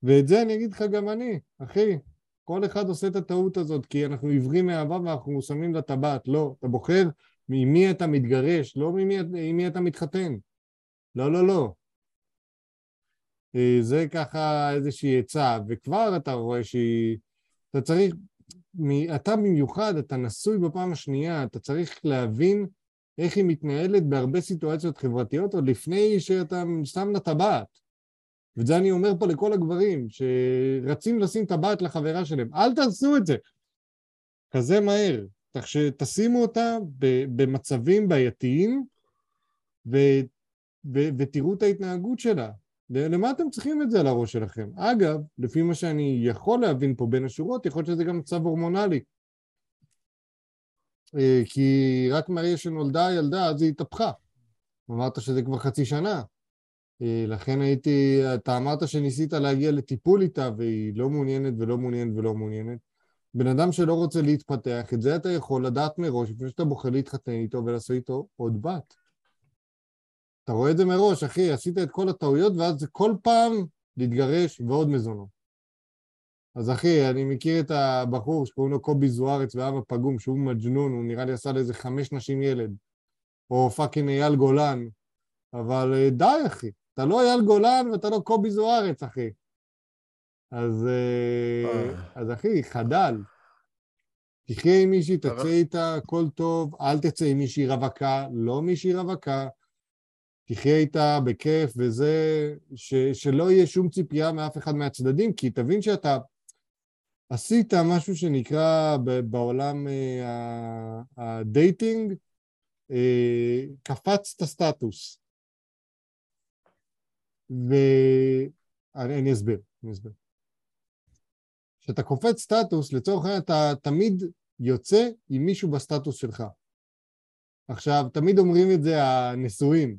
ואת זה אני אגיד לך גם אני, אחי. כל אחד עושה את הטעות הזאת, כי אנחנו עיוורים מאהבה ואנחנו שמים לה טבעת. לא, אתה בוחר עם מי אתה מתגרש, לא ממי, עם מי אתה מתחתן. לא, לא, לא. אה, זה ככה איזושהי עצה, וכבר אתה רואה שהיא... אתה צריך... אתה במיוחד, אתה נשוי בפעם השנייה, אתה צריך להבין איך היא מתנהלת בהרבה סיטואציות חברתיות עוד לפני שאתה שם לה טבעת. ואת זה אני אומר פה לכל הגברים שרצים לשים טבעת לחברה שלהם. אל תעשו את זה כזה מהר. כך שתשימו אותה במצבים בעייתיים ו, ו, ותראו את ההתנהגות שלה. למה אתם צריכים את זה על הראש שלכם? אגב, לפי מה שאני יכול להבין פה בין השורות, יכול להיות שזה גם מצב הורמונלי. אה, כי רק מהרגע שנולדה הילדה, אז היא התהפכה. אמרת שזה כבר חצי שנה. אה, לכן הייתי, אתה אמרת שניסית להגיע לטיפול איתה והיא לא מעוניינת ולא מעוניינת ולא מעוניינת. בן אדם שלא רוצה להתפתח, את זה אתה יכול לדעת מראש, לפני שאתה בוחר להתחתן איתו ולעשות איתו עוד בת. אתה רואה את זה מראש, אחי, עשית את כל הטעויות ואז זה כל פעם להתגרש ועוד מזונות. אז אחי, אני מכיר את הבחור שקוראים לו קובי זוארץ ואבא פגום, שהוא מג'נון, הוא נראה לי עשה לאיזה חמש נשים ילד. או fucking אייל גולן. אבל אה, די, אחי. אתה לא אייל גולן ואתה לא קובי זוארץ, אחי. אז, אה, אה. אז אחי, חדל. תחיה עם מישהי, תצא איתה, הכל טוב, אל תצא עם מישהי רווקה, לא מישהי רווקה. תחיה איתה בכיף וזה, ש, שלא יהיה שום ציפייה מאף אחד מהצדדים, כי תבין שאתה עשית משהו שנקרא ב- בעולם אה, ה dating, אה, קפצת סטטוס. ואני אני אסביר, אני אסביר. כשאתה קופץ סטטוס, לצורך העניין אתה תמיד יוצא עם מישהו בסטטוס שלך. עכשיו, תמיד אומרים את זה הנשואים,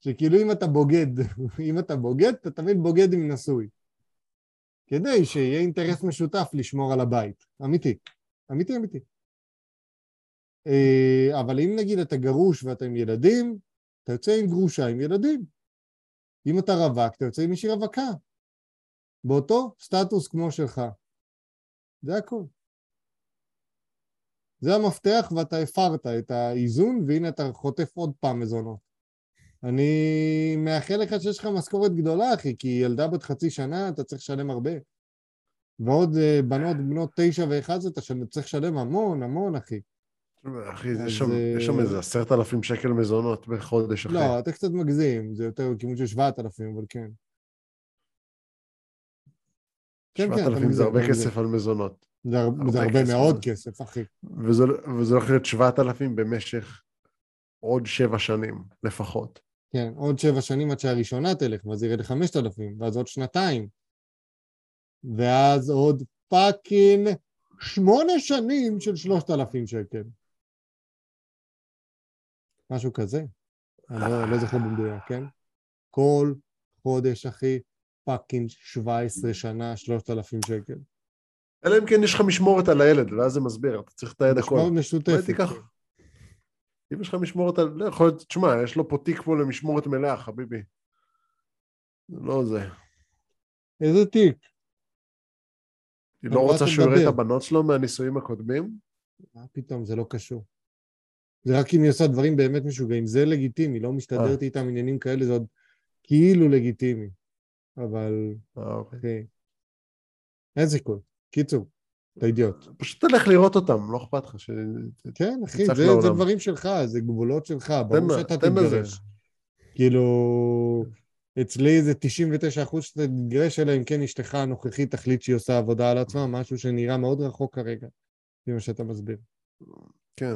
שכאילו אם אתה בוגד, אם אתה בוגד, אתה תמיד בוגד עם נשוי. כדי שיהיה אינטרס משותף לשמור על הבית. אמיתי. אמיתי, אמיתי. אה, אבל אם נגיד אתה גרוש ואתה עם ילדים, אתה יוצא עם גרושה עם ילדים. אם אתה רווק, אתה יוצא עם מישהי רווקה. באותו סטטוס כמו שלך. זה הכל. זה המפתח ואתה הפרת את האיזון, והנה אתה חוטף עוד פעם מזונות. אני מאחל לך שיש לך משכורת גדולה, אחי, כי ילדה בת חצי שנה, אתה צריך לשלם הרבה. ועוד אה, בנות בנות תשע ואחד אתה צריך לשלם המון, המון, אחי. אחי, אז, יש שם- יש שם איזה עשרת אלפים שקל מזונות בחודש אחרי. לא, אתה קצת מגזים, זה יותר בכיוון של שבעת אלפים, אבל כן. כן, כן, אתה אלפים זה מגזים, הרבה מגזים. כסף על מזונות. זה הר- זה הרבה הרבה כסף, מאוד. כסף, אחי. וזה וזה הולך להיות שבעת אלפים במשך עוד שבע שנים לפחות. כן, עוד שבע שנים עד שהראשונה תלך, ואז ירד לחמשת אלפים, ואז עוד שנתיים. ואז עוד פאקינג שמונה שנים של שלושת אלפים שקל. משהו כזה. אני לא, לא זוכר במדויק, כן? כל חודש, אחי, fucking 17 שנה, שלושת אלפים שקל. אלא אם כן יש לך משמורת על הילד, ואז זה מסביר, אתה צריך לתעד הכל. משמורת אולי משותפת. תיקח... אם יש לך משמורת על... לא, יכול להיות, תשמע, יש לו פה תיק פה למשמורת מלאה, חביבי. זה לא זה. איזה תיק? היא לא רוצה שהוא יראה את? הבנות שלו מהנישואים הקודמים? מה פתאום, זה לא קשור. זה רק אם היא עושה דברים באמת משוגעים. זה לגיטימי, לא מסתדרת אה. איתם עניינים כאלה, זה עוד כאילו לגיטימי. אבל, אה, אוקיי. אחי, אין סיכוי. קיצור, אתה אידיוט. פשוט תלך לראות אותם, לא אכפת לך ש... כן, אחי, זה, זה. דברים שלך, זה גבולות שלך, ברור שאתה. תתגרש. כאילו, אצלי זה 99 אחוז שאתה תתגרש, אלא אם כן אשתך הנוכחית תחליט שהיא עושה עבודה על עצמה, משהו שנראה מאוד רחוק כרגע, לפי מה שאתה מסביר. כן.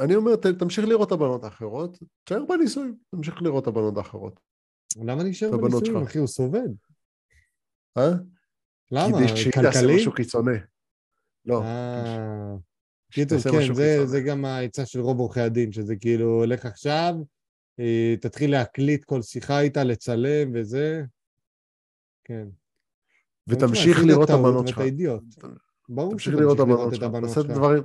אני אומר, ת- תמשיך לראות את הבנות האחרות, תשאר בנישואים, תמשיך לראות את הבנות האחרות. למה להישאר שלך. אחי? הוא סובל. אה? למה? כדי שהיא תעשה? משהו קיצוני. לא. אה... קיצור, כן, זה. זה גם העצה של רוב עורכי הדין, שזה כאילו, לך עכשיו, אה, תתחיל להקליט כל שיחה איתה, לצלם וזה. כן. ותמשיך לראות את הבנות שלך. ואתה אידיוט. ברור תמשיך לראות את הבנות שלך. תעשה. הדברים,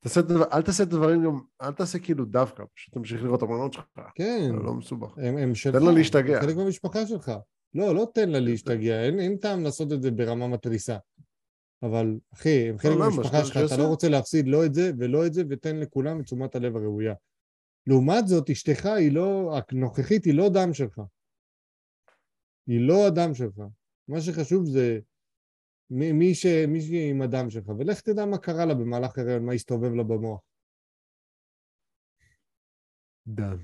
תעשה את הדבר- אל תעשה את הדברים גם, אל תעשה כאילו דווקא, פשוט תמשיך לראות את הבנות שלך. כן, זה לא מסובך. הם, הם שלך. תן לה להשתגע. חלק מהמשפחה שלך. לא, לא תן לה להשתגע, אין, אין טעם לעשות את זה ברמה מתריסה. אבל, אחי, הם חלק? מהמשפחה שלך, אתה. לא רוצה להפסיד לא את זה ולא את זה, ותן לכולם את תשומת הלב הראויה. לעומת זאת, אשתך היא לא, הנוכחית היא לא דם שלך. היא לא הדם שלך. מה שחשוב זה מי, מי, ש, מי שעם הדם שלך, ולך תדע מה קרה לה במהלך הריון, מה הסתובב לה במוח. דם.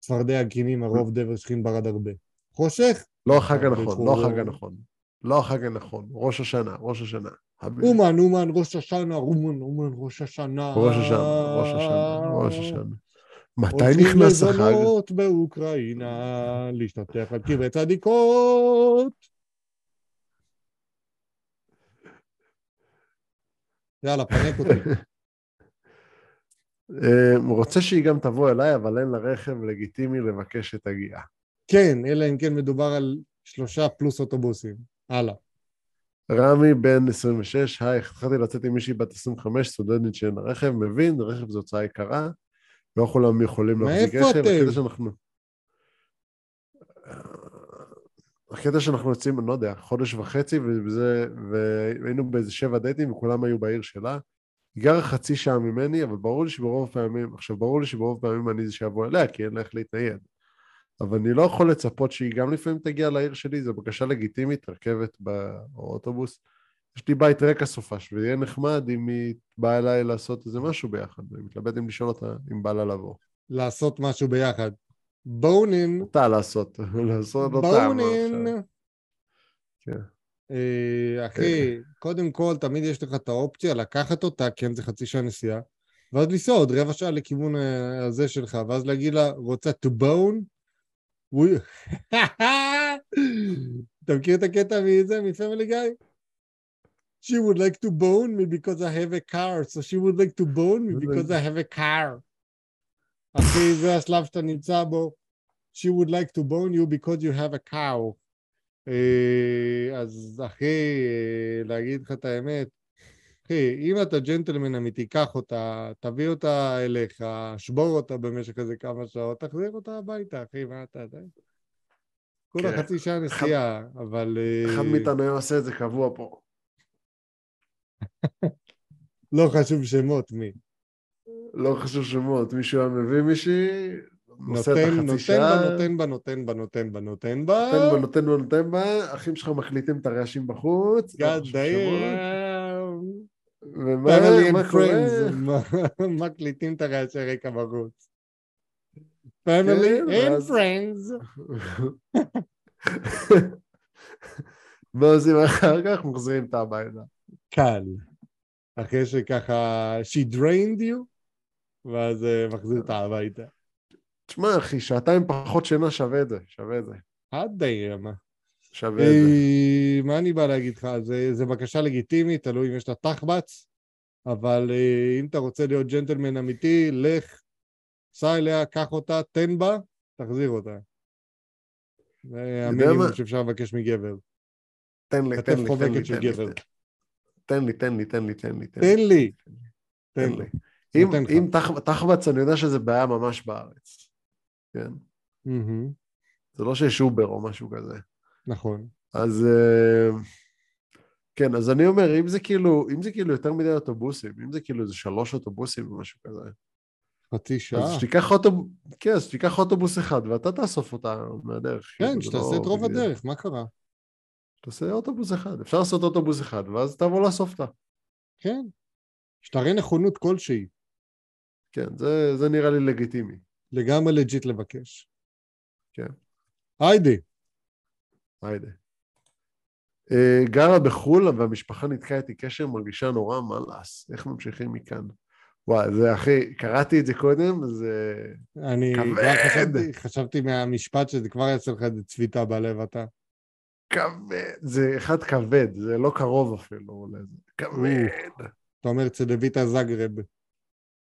צפרדע גינים, הרוב דבר שכין ברד הרבה. חושך, לא החג הנכון, לא החג הנכון. לא החג הנכון, ראש השנה, ראש השנה. אומן, אומן, ראש השנה, אומן, אומן, ראש השנה. ראש השנה, ראש השנה, ראש השנה. מתי נכנס החג? לזונות באוקראינה, להשתתף על קברי צדיקות. יאללה, פנק אותי. אה, רוצה שהיא גם תבוא אליי, אבל אין לה רכב לגיטימי לבקש שתגיע. כן, אלא אם כן מדובר על שלושה פלוס אוטובוסים. הלאה. רמי בן 26, היי, התחלתי לצאת עם מישהי בת 25, סטודנטית שאין לה רכב, מבין, רכב זו הוצאה יקרה, לא כולם יכולים להחזיק מאיפה רכב, אתם? הקטע שאנחנו... הקטע שאנחנו יוצאים, אני לא יודע, חודש וחצי, וזה, והיינו באיזה שבע דייטים, וכולם היו בעיר שלה. היא גרה חצי שעה ממני, אבל ברור לי שברוב הפעמים, עכשיו ברור לי שברוב הפעמים אני זה שיבוא אליה, כי אין לה איך להתנייד. אבל אני לא יכול לצפות שהיא גם לפעמים תגיע לעיר שלי, זו בקשה לגיטימית, רכבת ב- או אוטובוס. יש לי בית רקע סופש, ויהיה נחמד אם היא באה אליי לעשות איזה משהו ביחד, ואני מתלבט אם לשאול אותה אם בא לה לבוא. לעשות משהו ביחד. בונין, אותה לעשות, לעשות אותה. בונין. כן. אה, אחי, קודם כל, תמיד יש לך את האופציה לקחת אותה, כן, זה חצי שעה נסיעה, ואז לנסוע עוד רבע שעה לכיוון אה, הזה שלך, ואז להגיד לה, רוצה to bone? אתה מכיר את הקטע מזה, מפמילי גיא? She would like to bone me because I have a car, so she would like to bone me because I have a car. אחי, זה השלב שאתה נמצא בו. She would like to bone you because you have a cow. אה, אז אחי, אה, להגיד לך את האמת, אחי, אם אתה ג'נטלמן אמיתי, קח אותה, תביא אותה אליך, שבור אותה במשך איזה כמה שעות, תחזיר אותה הביתה, אחי, מה אתה יודע? כולה כן. חצי שעה נסיעה, אבל... אה, אחד מאיתנו היה עושה את זה קבוע פה. לא חשוב שמות, מי. לא חשוב שמות, מישהו היה מביא מישהי, נותן, נותן בה, נותן בה, נותן בה, נותן בה, נותן בה. נותן בה, נותן בה, נותן בה, אחים שלך מקליטים את הרעשים בחוץ, damn. ומה קורה? מקליטים את הרעשי רקע בחוץ. family and ואז- friends. מה עושים אחר כך? מחזירים את הביתה. קל. אחרי שככה, she drained you, ואז אה, מחזיר אותה הביתה. תשמע, אחי, שעתיים פחות שינה שווה את זה, שווה את זה. הדיים. שווה את זה. אה, מה אני בא להגיד לך? זה, זה בקשה לגיטימית, תלוי אם יש לה תחבץ, אבל אה, אם אתה רוצה להיות ג'נטלמן אמיתי, לך, סע אליה, קח אותה, תן בה, תחזיר אותה. זה המינימום? שאפשר לבקש מגבר. תן לי, תן לי, תן לי, תן לי. תן לי, תן לי, תן לי, תן לי, תן לי, תן לי. אם. אם תח- תחבץ, אני יודע שזה בעיה ממש בארץ. כן? מהמם, זה לא שיש אובר או משהו כזה. נכון. אז אה, כן, אז אני אומר, אם זה כאילו, אם זה כאילו יותר מדי אוטובוסים, אם זה כאילו איזה שלוש אוטובוסים או משהו כזה, חצי שעה. אז שתיקח אוטובוס, כן, אז שתיקח אוטובוס אחד ואתה תאסוף אותה מהדרך. כן, כאילו, שתעשה לא את רוב הדרך, מה קרה? תעשה אוטובוס אחד. אפשר לעשות אוטובוס אחד, ואז תבוא לאסוף אותה. כן. שתראה נכונות כלשהי. כן, זה, זה נראה לי לגיטימי. לגמרי legit לבקש. כן. היידי. היידה. אה, גרה בחו"ל והמשפחה ניתקה איתי קשר, מרגישה נורא, מה לעש? איך ממשיכים מכאן? וואי, זה אחי, קראתי את זה קודם, זה אני כבד. חשבתי, חשבתי מהמשפט שזה כבר יעשה לך איזה צביטה בלב אתה. כבד, זה אחד כבד, זה לא קרוב אפילו. כבד. אתה אומר צדוויטה זגרב.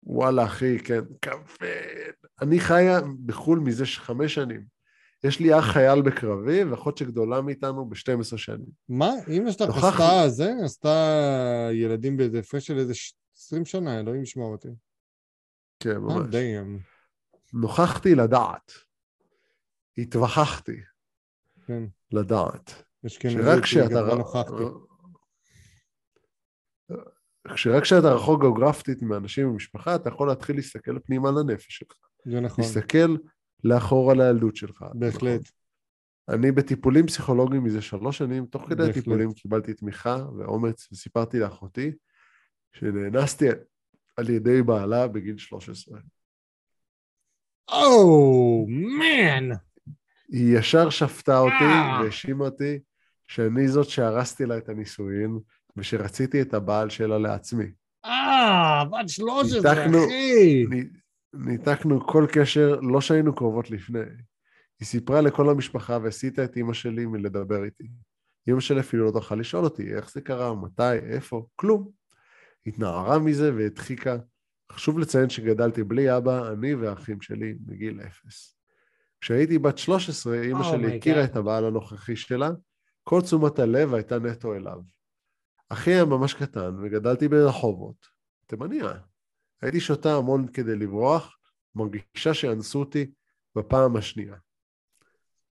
וואלה, אחי, כן, כבד. אני חיה בחו"ל מזה חמש שנים. יש לי אח חייל בקרבי, ואחות שגדולה מאיתנו ב-12 שנים. מה? אמא שלך נוכח- עשתה זה? עשתה ילדים באיזה הפרש של איזה ש- 20 שנה, אלוהים ישמור אותי. כן, אה, ממש. נוכחתי לדעת. התווכחתי כן. לדעת. אשכנזית, שרק כשאתה... לא נוכחתי. כשרק כשאתה רחוק גיאוגרפית מאנשים במשפחה, אתה יכול להתחיל להסתכל פנימה לנפש שלך. זה נכון, להסתכל לאחורה לילדות שלך. בהחלט. נכון. אני בטיפולים פסיכולוגיים מזה שלוש שנים, תוך כדי בהחלט. הטיפולים קיבלתי תמיכה ואומץ, וסיפרתי לאחותי שנאנסתי על ידי בעלה בגיל 13. או, מן! היא ישר שפטה אותי אה. והאשימה אותי שאני זאת שהרסתי לה את הנישואין, ושרציתי את הבעל שלה לעצמי. אה, בת 13, ניתקנו- אחי! ניתקנו כל קשר, לא שהיינו קרובות לפני. היא סיפרה לכל המשפחה והסיתה את אימא שלי מלדבר איתי. אימא שלי אפילו לא טרחה לשאול אותי איך זה קרה, מתי, איפה, כלום. התנערה מזה והדחיקה. חשוב לציין שגדלתי בלי אבא, אני והאחים שלי, מגיל אפס. כשהייתי בת 13, אימא Oh שלי הכירה God. את הבעל הנוכחי שלה, כל תשומת הלב הייתה נטו אליו. אחי היה ממש קטן וגדלתי ברחובות, תימניה. הייתי שותה המון כדי לברוח, מרגישה שאנסו אותי בפעם השנייה.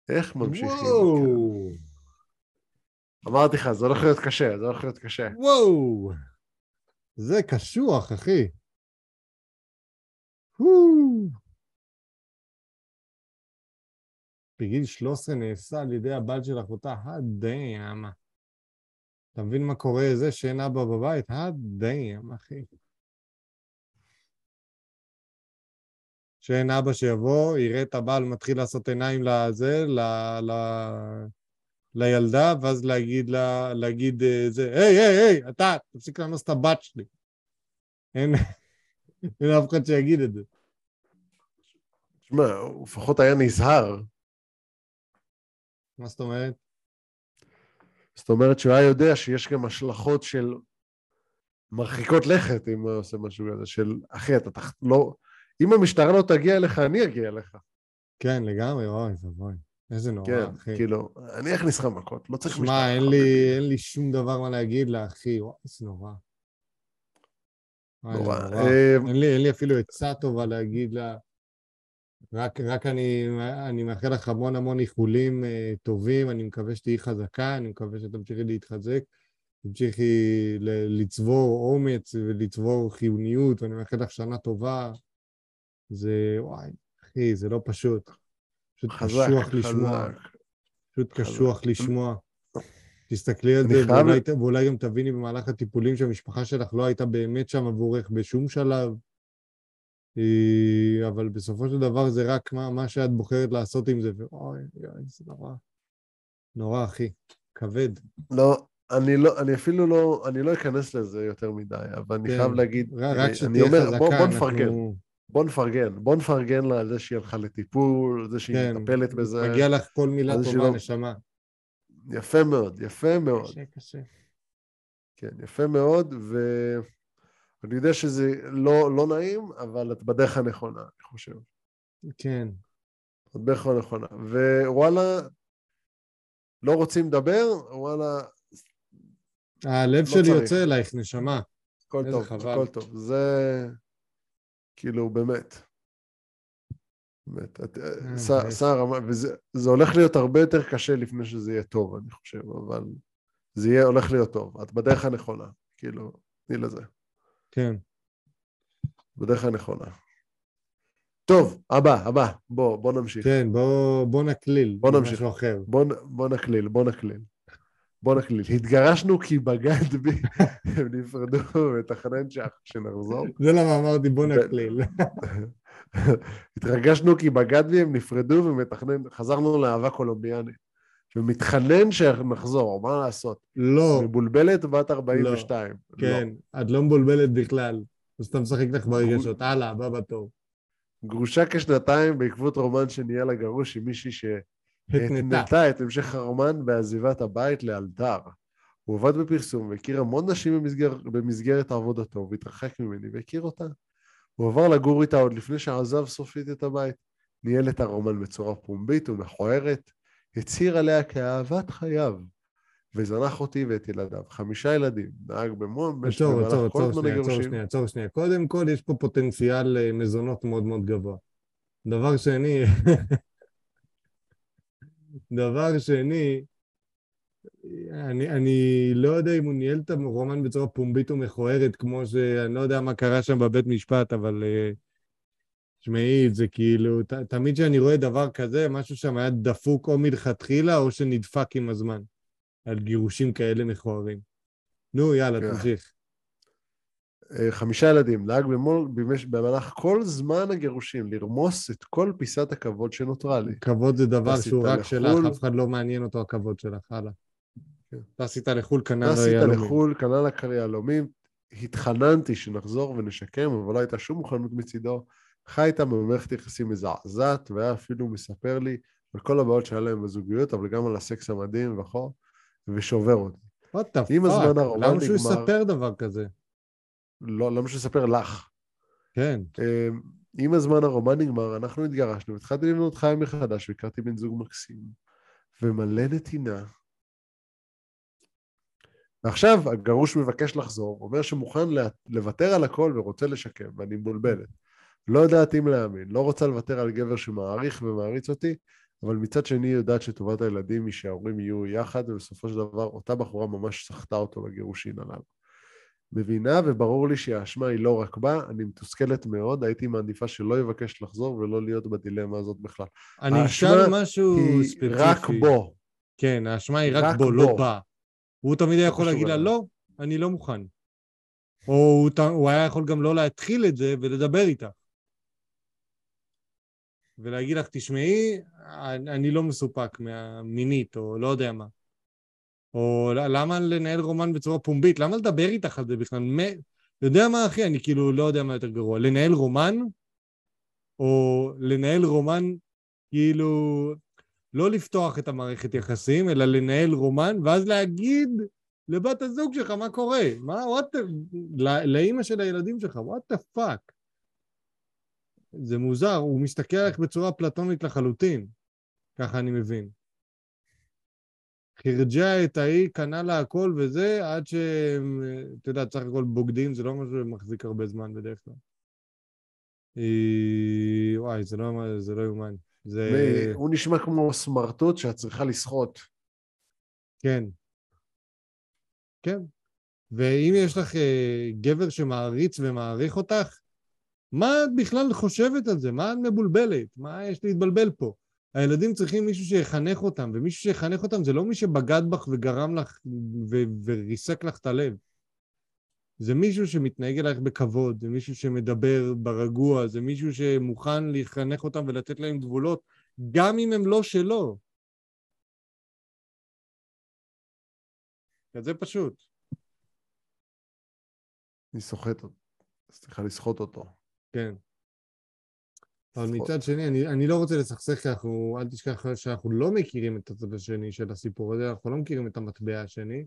איך ממשיכים? וואו, אמרתי לך, זה הולך להיות קשה, זה הולך להיות קשה. וואו. זה קשוח, אחי. בגיל 13 נעשה על ידי הבעל של אחותה, הדאם. אתה מבין מה קורה זה שאין אבא בבית? הדאם, אחי. שאין אבא שיבוא, יראה את הבעל מתחיל לעשות עיניים לזה, ל... ל... לילדה, ואז להגיד לה, להגיד אה, זה, היי, היי, היי, אתה, תפסיק לאנוס את הבת שלי. אין, אין אף אחד שיגיד את זה. תשמע, הוא לפחות היה נזהר. מה זאת אומרת? זאת אומרת שהוא היה יודע שיש גם השלכות של מרחיקות לכת אם הוא עושה משהו כזה, של אחי, אתה תח... לא... אם המשטרה לא תגיע אליך, אני אגיע אליך. כן, לגמרי, אוי ואבוי. איזה נורא, כן, אחי. כאילו, אני אכניס לך מכות, לא צריך שמע, אין לי, אין לי שום דבר מה להגיד לה, אחי, וואי, איזה נורא. וואי, זה נורא. נורא. אה, אין לי, אין לי אפילו עצה טובה להגיד לה. רק, רק אני, אני מאחל לך המון המון איחולים אה, טובים, אני מקווה שתהיי חזקה, אני מקווה שתמשיכי להתחזק, תמשיכי ל- לצבור אומץ ולצבור חיוניות, ואני מאחל לך שנה טובה. זה, וואי, אחי, זה לא פשוט. פשוט חזק, קשוח לשמוע. חזק. פשוט חזק. קשוח לשמוע. תסתכלי על זה, ואולי, ואולי גם תביני במהלך הטיפולים שהמשפחה שלך לא הייתה באמת שם עבורך בשום שלב. אה, אבל בסופו של דבר זה רק מה, מה שאת בוחרת לעשות עם זה, ואוי, אוי, זה נורא. נורא, אחי. כבד. לא, אני לא, אני אפילו לא, אני לא אכנס לזה יותר מדי, אבל אני כן. חייב להגיד, רק אני- שתהיה אני אומר, חזקה, בוא, בוא אנחנו... נפרגן, בוא נפרגן, בוא נפרגן לה על זה שהיא הלכה לטיפול, על זה שהיא כן, מטפלת בזה. מגיע לך כל מילה טובה, שלא- נשמה. יפה מאוד, יפה מאוד. קשה, קשה. כן, יפה מאוד, ואני יודע שזה לא, לא נעים, אבל את בדרך הנכונה, אני חושב. כן. את בדרך הנכונה. ווואלה, לא רוצים לדבר, וואלה, הלב לא שלי צריך. יוצא אלייך, נשמה. הכל טוב, חבל. הכל טוב. זה כאילו, באמת. באמת. אה, מבאס. שר אמר, וזה זה הולך להיות הרבה יותר קשה לפני שזה יהיה טוב, אני חושב, אבל זה יהיה, הולך להיות טוב. את בדרך הנכונה, כאילו, תני לזה. כן. בדרך הנכונה. טוב, הבא, הבא, בוא, בוא נמשיך. כן, בוא, בוא נקליל. בוא נמשיך. בוא, בוא נקליל, בוא נקליל. בוא נקליל. התגרשנו כי בגד בי, הם נפרדו, ותכנן שנחזור. זה למה אמרתי בוא נקליל. התרגשנו כי בגד בי, הם נפרדו ומתכנן, חזרנו לאהבה קולומביאנית. ומתחנן שנחזור, מה לעשות? לא. מבולבלת בת 42. לא. כן, לא. את לא מבולבלת בכלל. אז משחק לך ברגשות. הלאה, הבא בתור. גרושה כשנתיים בעקבות רומן שנהיה לה גרוש עם מישהי שהתנתה את המשך הרומן בעזיבת הבית לאלתר. הוא עבד בפרסום והכיר המון נשים במסגר, במסגרת עבודתו והתרחק ממני והכיר אותה. הוא עבר לגור איתה עוד לפני שעזב סופית את הבית. ניהל את הרומן בצורה פומבית ומכוערת, הצהיר עליה כאהבת חייו, וזנח אותי ואת ילדיו. חמישה ילדים, נהג במון, עצור, עצור, עצור שנייה, עצור שנייה, עצור שנייה. קודם כל, יש פה פוטנציאל אה, מזונות מאוד מאוד גבוה. דבר שני, דבר שני, אני, אני לא יודע אם הוא ניהל את הרומן בצורה פומבית ומכוערת, כמו שאני לא יודע מה קרה שם בבית משפט, אבל uh, תשמעי, זה כאילו, ת, תמיד כשאני רואה דבר כזה, משהו שם היה דפוק או מלכתחילה או שנדפק עם הזמן, על גירושים כאלה מכוערים. נו, יאללה. כן. תמשיך. אה, חמישה ילדים, נהג במול, במש, במהלך כל זמן הגירושים לרמוס את כל פיסת הכבוד שנותרה לי. כבוד זה דבר שהוא רק לחול... שלך, אף אחד לא מעניין אותו הכבוד שלך, הלאה. כן. טסית לחו"ל, כנ"ל היהלומים. טסית לחו"ל, כנ"ל היהלומים. התחננתי שנחזור ונשקם, אבל לא הייתה שום מוכנות מצידו. חי איתה במערכת יחסים מזעזעת, והיה אפילו מספר לי על כל הבעיות שהיה להם בזוגיות, אבל גם על הסקס המדהים וכו', ושובר אותי. What the fuck, למה שהוא יספר דבר כזה? לא, למה שהוא יספר לך? כן. אמ, עם הזמן הרומן נגמר, אנחנו התגרשנו, התחלתי לבנות חיים מחדש, והכרתי בן זוג מקסים, ומלא נתינה. ועכשיו הגרוש מבקש לחזור, אומר שמוכן לוותר על הכל ורוצה לשקם, ואני מבולבלת. לא יודעת אם להאמין, לא רוצה לוותר על גבר שמעריך ומעריץ אותי, אבל מצד שני יודעת שטובת הילדים היא שההורים יהיו יחד, ובסופו של דבר אותה בחורה ממש סחטה אותו בגירושין הללו. מבינה וברור לי שהאשמה היא לא רק בה, אני מתוסכלת מאוד, הייתי מעדיפה שלא יבקש לחזור ולא להיות בדילמה הזאת בכלל. אני אשאל משהו היא ספציפי. רק בו. כן, האשמה היא רק, רק בו, לא בו, לא בה. הוא תמיד היה יכול להגיד לה, לא, אני לא מוכן. או הוא, הוא היה יכול גם לא להתחיל את זה ולדבר איתה. ולהגיד לך, תשמעי, אני לא מסופק מהמינית, או לא יודע מה. או למה לנהל רומן בצורה פומבית? למה לדבר איתך על זה בכלל? מ... יודע מה, אחי? אני כאילו לא יודע מה יותר גרוע. לנהל רומן, או לנהל רומן, כאילו, לא לפתוח את המערכת יחסים, אלא לנהל רומן, ואז להגיד לבת הזוג שלך מה קורה. מה, what, לאימא של הילדים שלך, what the fuck. זה מוזר, הוא מסתכל עליך בצורה פלטונית לחלוטין, ככה אני מבין. חירג'ה את ההיא, קנה לה הכל וזה, עד שהם, אתה יודע, סך הכל בוגדים, זה לא משהו שמחזיק הרבה זמן בדרך כלל. וואי, זה לא, זה לא יאומן. זה... הוא נשמע כמו סמרטוט שאת צריכה לסחוט. כן. כן. ואם יש לך אה, גבר שמעריץ ומעריך אותך, מה את בכלל חושבת על זה? מה את מבולבלת? מה יש להתבלבל פה? הילדים צריכים מישהו שיחנך אותם, ומישהו שיחנך אותם זה לא מי שבגד בך וגרם לך ו- וריסק לך את הלב. זה מישהו שמתנהג אלייך בכבוד, זה מישהו שמדבר ברגוע, זה מישהו שמוכן לחנך אותם ולתת להם גבולות, גם אם הם לא שלו. זה פשוט. אני סוחט אותו. סליחה, לסחוט אותו. כן. אבל מצד שני, אני, אני לא רוצה לסכסך, כי אנחנו, אל תשכח שאנחנו לא מכירים את הצד השני של הסיפור הזה, אנחנו לא מכירים את המטבע השני,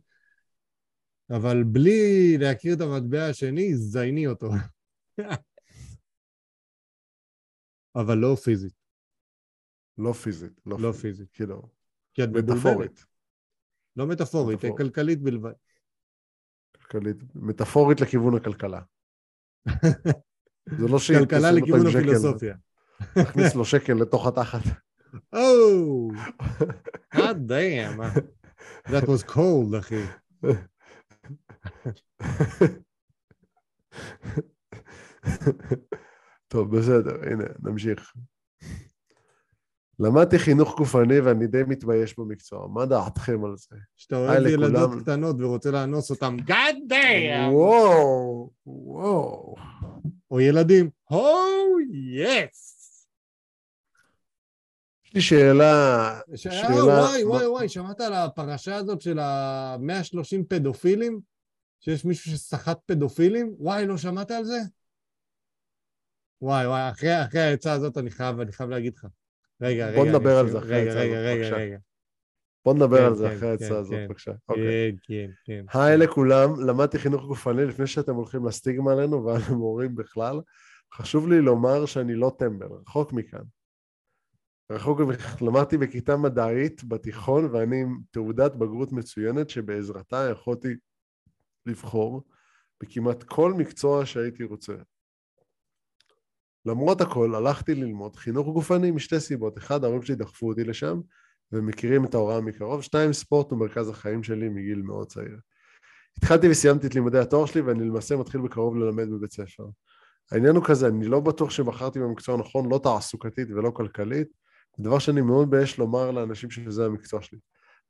אבל בלי להכיר את המטבע השני, זייני אותו. אבל לא פיזית. לא פיזית. לא, לא פיזית. כאילו. כי את מטאפורית. לא מטאפורית, מטאפור. כלכלית בלבד. כלכלית, מטאפורית לכיוון הכלכלה. זה לא ש... כלכלה לכיוון הפילוסופיה. תכניס לו שקל לתוך התחת. Oh, god damn. That was cold, אחי. טוב, בסדר, הנה, נמשיך. למדתי חינוך גופני ואני די מתבייש במקצוע. מה דעתכם על זה? שאתה אוהב ילדות. קטנות ורוצה לאנוס אותם, God damn! וואו, וואו. או ילדים, הו, יס! יש לי שאלה, שאלה, שאלה... וואי, וואי, וואי, שמעת על הפרשה הזאת של ה-130 פדופילים? שיש מישהו שסחט פדופילים? וואי, לא שמעת על זה? וואי, וואי, אחרי, אחרי העצה הזאת אני חייב, אני חייב להגיד לך. רגע, רגע. בוא נדבר על זה אחרי רגע, רגע, הזאת, רגע, בבקשה. רגע. בוא נדבר כן, על זה כן, אחרי כן, ההצעה הזאת, כן. בבקשה. אוקיי. כן, כן, כן. היי לכולם, למדתי חינוך גופני לפני שאתם הולכים לסטיגמה עלינו ועל המורים בכלל. חשוב לי לומר שאני לא טמבל, רחוק מכאן. רחוק. למדתי בכיתה מדעית בתיכון ואני עם תעודת בגרות מצוינת שבעזרתה יכולתי לבחור בכמעט כל מקצוע שהייתי רוצה. למרות הכל, הלכתי ללמוד חינוך גופני משתי סיבות. אחד, ההורים שלי דחפו אותי לשם, והם מכירים את ההוראה מקרוב. שתיים, ספורט הוא מרכז החיים שלי מגיל מאוד צעיר. התחלתי וסיימתי את לימודי התואר שלי, ואני למעשה מתחיל בקרוב ללמד בבית ספר. העניין הוא כזה, אני לא בטוח שבחרתי במקצוע נכון, לא תעסוקתית ולא כלכלית, דבר שאני מאוד מבייש לומר לאנשים שזה המקצוע שלי.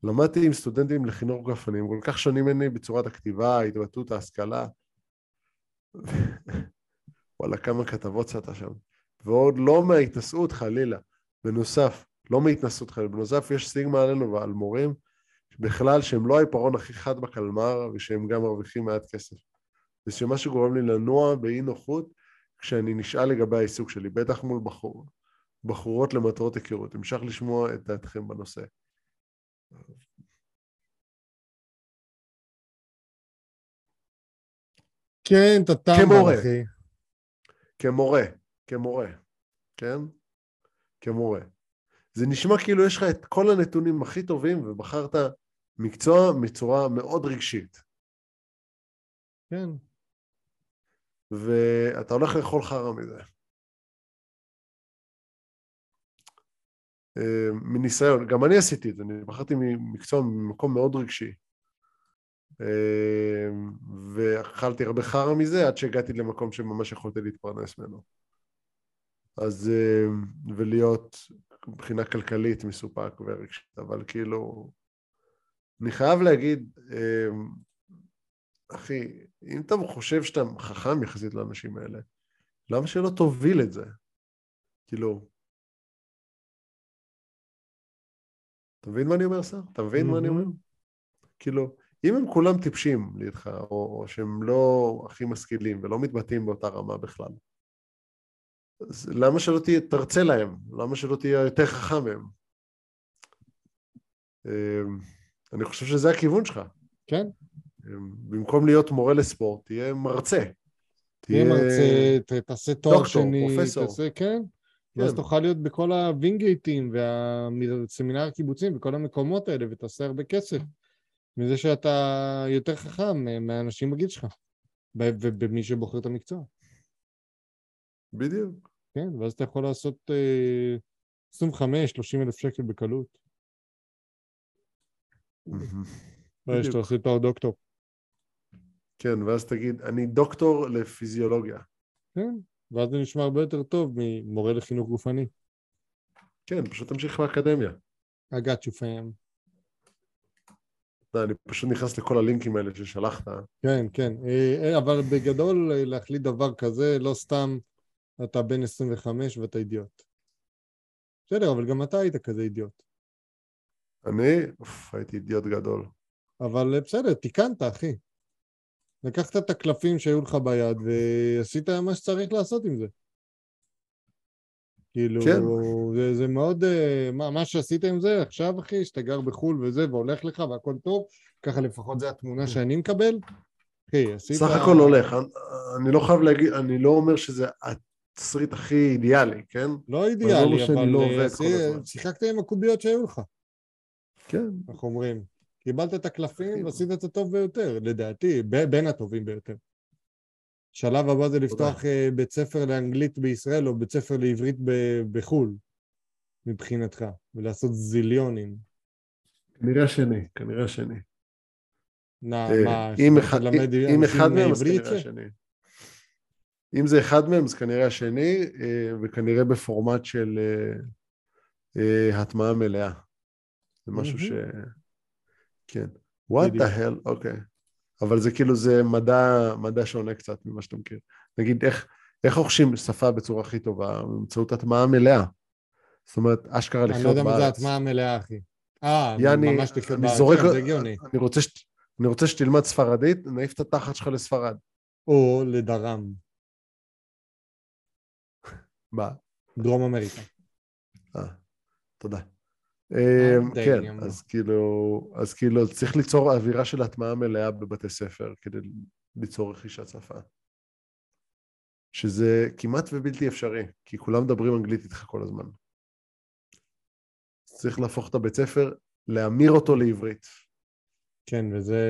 למדתי עם סטודנטים לחינוך גופני, הם כל כך שונים ממני בצורת הכתיבה, ההתבטאות, ההשכלה. וואלה, כמה כתבות צעת שם. ועוד לא מההתנשאות חלילה. בנוסף, לא מהתנשאות חלילה, בנוסף יש סטיגמה עלינו ועל מורים, בכלל שהם לא העיפרון הכי חד בקלמר, ושהם גם מרוויחים מעט כסף. זה שמה שגורם לי לנוע באי נוחות כשאני נשאל לגבי העיסוק שלי, בטח מול בחור, בחורות למטרות היכרות. המשך לשמוע את דעתכם בנושא. כן, אתה כמורה. אחי. כמורה, כמורה, כן? כמורה. זה נשמע כאילו יש לך את כל הנתונים הכי טובים ובחרת מקצוע מצורה מאוד רגשית. כן. ואתה הולך לאכול חרא מזה. אה, מניסיון, גם אני עשיתי את זה, אני בחרתי מקצוע ממקום מאוד רגשי. אה, ואכלתי הרבה חרא מזה עד שהגעתי למקום שממש יכולתי להתפרנס ממנו. אז, אה, ולהיות מבחינה כלכלית מסופק ורגשית, אבל כאילו, אני חייב להגיד, אה, אחי, אם אתה חושב שאתה חכם יחסית לאנשים האלה, למה שלא תוביל את זה? כאילו, אתה מבין מה אני אומר, סר? אתה מבין מה אני אומר? כאילו, אם הם כולם טיפשים לידך, או, או שהם לא הכי משכילים ולא מתבטאים באותה רמה בכלל, אז למה שלא תהיה, תרצה להם? למה שלא תהיה יותר חכם מהם? אמ, אני חושב שזה הכיוון שלך. כן. אמ, במקום להיות מורה לספורט, תהיה מרצה. תהיה מרצה, תעשה תואר דוקטור, שני, פרופסור. תעשה, כן. ואז כן. תוכל להיות בכל הווינגייטים והסמינר הקיבוצים וכל המקומות האלה, ותעשה הרבה כסף מזה שאתה יותר חכם אה, מהאנשים בגיל שלך, ובמי שבוחר את המקצוע. בדיוק. כן, ואז אתה יכול לעשות אה, 25-30 אלף שקל בקלות. ואז שאתה עושה תואר דוקטור. כן, ואז תגיד, אני דוקטור לפיזיולוגיה. כן, ואז זה נשמע הרבה יותר טוב ממורה לחינוך גופני. כן, פשוט תמשיך באקדמיה. I got you fam. לא, אני פשוט נכנס לכל הלינקים האלה ששלחת. כן, כן, אה, אה, אבל בגדול אה, להחליט דבר כזה, לא סתם אתה בן 25 ואתה אידיוט. בסדר, אבל גם אתה היית כזה אידיוט. אני, אוף, הייתי אידיוט גדול. אבל אה, בסדר, תיקנת, אחי. לקחת את הקלפים שהיו לך ביד ועשית מה שצריך לעשות עם זה. כאילו, כן. זה, זה מאוד, אה, מה, מה שעשית עם זה עכשיו, אחי, שאתה גר בחו"ל וזה, והולך לך והכל טוב, ככה לפחות זה התמונה שאני מקבל. אחי, עשית... סך הכל הולך. אני, אני לא חייב להגיד, אני לא אומר שזה התסריט הכי אידיאלי, כן? לא אידיאלי, אבל לא אה. שיחקת עם הקוביות שהיו לך, כן. אנחנו אומרים. קיבלת את הקלפים. ועשית את הטוב ביותר, לדעתי, בין הטובים ביותר. שלב הבא זה לפתוח אה, בית ספר לאנגלית בישראל או בית ספר לעברית ב- בחו"ל, מבחינתך, ולעשות זיליונים. כנראה השני, כנראה השני. נא, אה, מה, אם אחד- מהם, אז כנראה ש- השני. אם זה אחד מהם, אז כנראה השני, אה, וכנראה בפורמט של אה, אה, הטמעה מלאה. זה משהו ש... כן. What the hell, אוקיי. אבל זה כאילו, זה מדע, מדע שונה קצת ממה שאתה מכיר. נגיד, איך, איך רוכשים שפה בצורה הכי טובה? באמצעות הטמעה מלאה. זאת אומרת, אשכרה אני לא לחיות יודע מה זה בארץ. הטמעה המלאה, אחי. אה, ממש לחיות בארץ, זורק, כן, זה הגיוני. אני רוצה, אני רוצה שתלמד ספרדית, נעיף את התחת שלך לספרד. או לדרם, מה? דרום אמריקה. אה, תודה. אמ, די, כן, אז כאילו, אז כאילו צריך ליצור אווירה של הטמעה מלאה בבתי ספר כדי ליצור רכישת שפה. שזה כמעט ובלתי אפשרי, כי כולם מדברים אנגלית איתך כל הזמן. צריך להפוך את הבית ספר, להמיר אותו לעברית. כן, וזה...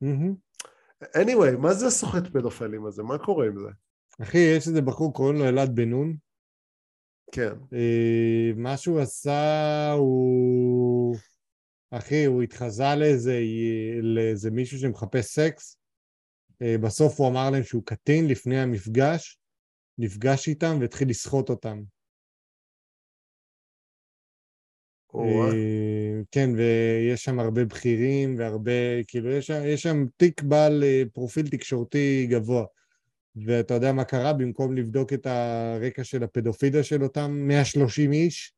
מהמם. Anyway, מה זה הסוחט פדופילים הזה? מה קורה עם זה? אחי, יש איזה בחור, קוראים לו אלעד בן נון. כן, אה, מה שהוא עשה הוא... אחי, הוא התחזה לאיזה, לאיזה מישהו שמחפש סקס. אה, בסוף הוא אמר להם שהוא קטין לפני המפגש, נפגש איתם והתחיל לסחוט אותם. כן, ויש שם הרבה בכירים והרבה, כאילו, יש יש שם תיק בעל אה, פרופיל תקשורתי גבוה. ואתה יודע מה קרה? במקום לבדוק את הרקע של הפדופידיה של אותם 130 איש,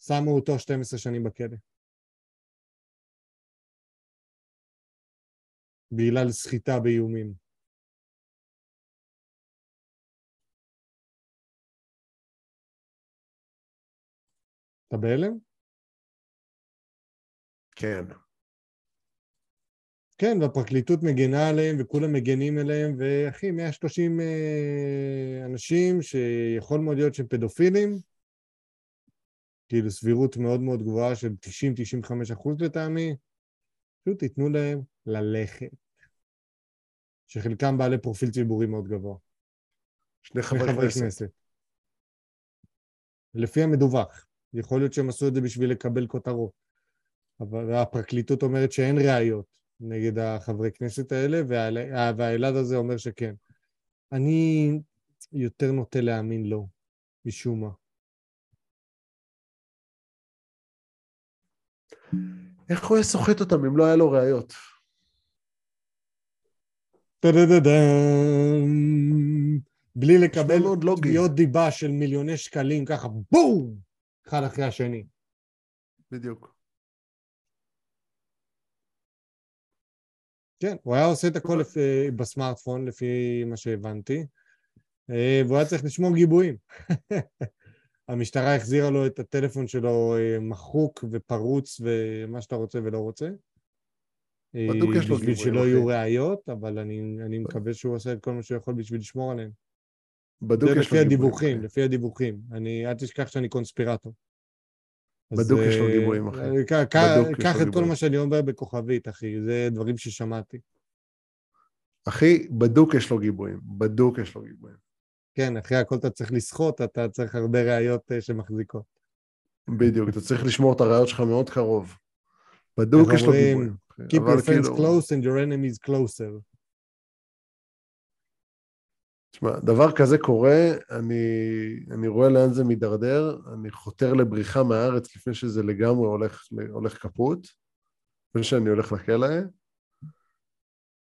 שמו אותו 12 שנים בכלא. בעילה לסחיטה באיומים. אתה בהלם? כן. כן, והפרקליטות מגנה עליהם וכולם מגנים עליהם, ואחי, 130 אה, אנשים שיכול מאוד להיות שהם פדופילים, כאילו סבירות מאוד מאוד גבוהה של 90-95 אחוז לטעמי, פשוט תיתנו להם ללכת. שחלקם בעלי פרופיל ציבורי מאוד גבוה. שני חברי. כנסת. לפי המדווח. יכול להיות שהם עשו את זה בשביל לקבל כותרות. אבל הפרקליטות אומרת שאין ראיות נגד החברי כנסת האלה, והאל- והאלעד הזה אומר שכן. אני יותר נוטה להאמין לו, משום מה. איך הוא היה סוחט אותם אם לא היה לו ראיות? בלי לקבל מאוד לוגי. תביעות דיבה של מיליוני שקלים, ככה בום! אחד אחרי השני. בדיוק. כן, הוא היה עושה את הכל לפי, בסמארטפון, לפי מה שהבנתי, אה, והוא היה צריך לשמור גיבויים. המשטרה החזירה לו את הטלפון שלו אה, מחוק ופרוץ ומה שאתה רוצה ולא רוצה. אה, בדוק יש לו בשביל גיבויים, שלא אחי. יהיו ראיות, אבל אני, אני מקווה שהוא עושה את כל מה שהוא יכול בשביל לשמור עליהם. בדוק יש לפי לו גיבויים. הדיווחים, אחי. לפי הדיווחים. אני, אל תשכח שאני קונספירטור. בדוק יש לו אה, גיבויים, אחי. אה, קח את כל. מה שאני אומר בכוכבית, אחי, זה דברים ששמעתי. אחי, בדוק יש לו גיבויים. בדוק יש לו גיבויים. כן, אחרי הכל אתה צריך לסחוט, אתה צריך הרבה ראיות אה, שמחזיקות. בדיוק, אתה צריך לשמור את הראיות שלך מאוד קרוב. בדוק יש לו? גיבויים. Keep your friends כאילו, close and your enemies closer. תשמע, דבר כזה קורה, אני, אני רואה לאן זה מידרדר, אני חותר לבריחה מהארץ לפני שזה לגמרי הולך, הולך קפוט, לפני שאני הולך לכלא,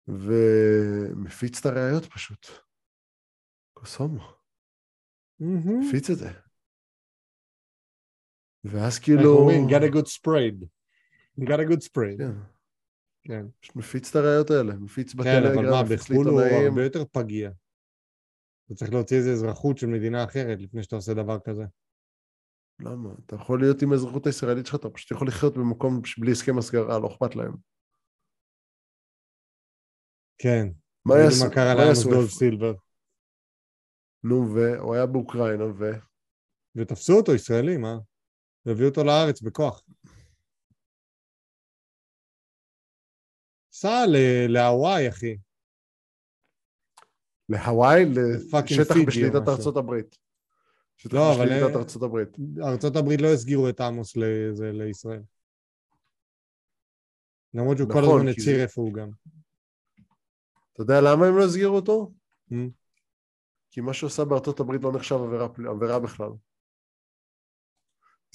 ומפיץ את הראיות פשוט. קוסומו, מהמם. מפיץ את זה. ואז כאילו... אומרים? Got a good spread. Got a good spread. כן, כן. מפיץ את הראיות האלה, מפיץ כן, אבל בטלגרם, מה, בחו"ל הוא. הרבה יותר פגיע. אתה צריך להוציא איזה אזרחות של מדינה אחרת לפני שאתה עושה דבר כזה. למה? אתה יכול להיות עם האזרחות הישראלית שלך, אתה פשוט יכול לחיות במקום בלי הסכם הסגרה, לא אכפת להם. כן. מה יעשו? מה קרה יעשו? דולף סילבר. נו, והוא היה באוקראינה, ו... ותפסו אותו, ישראלי, מה? והביאו אותו לארץ בכוח. סע להוואי, אחי. להוואי, לשטח בשליטת. ארצות הברית. שטח לא, אבל- בשליטת ארצות הברית. ארה"ב לא הסגירו את עמוס לזה, לישראל. למרות שהוא כל נכון, הזמן הצהיר איפה הוא גם. אתה יודע למה הם לא הסגירו אותו? Mm. כי מה שעושה בארצות הברית לא נחשב עבירה, בכלל.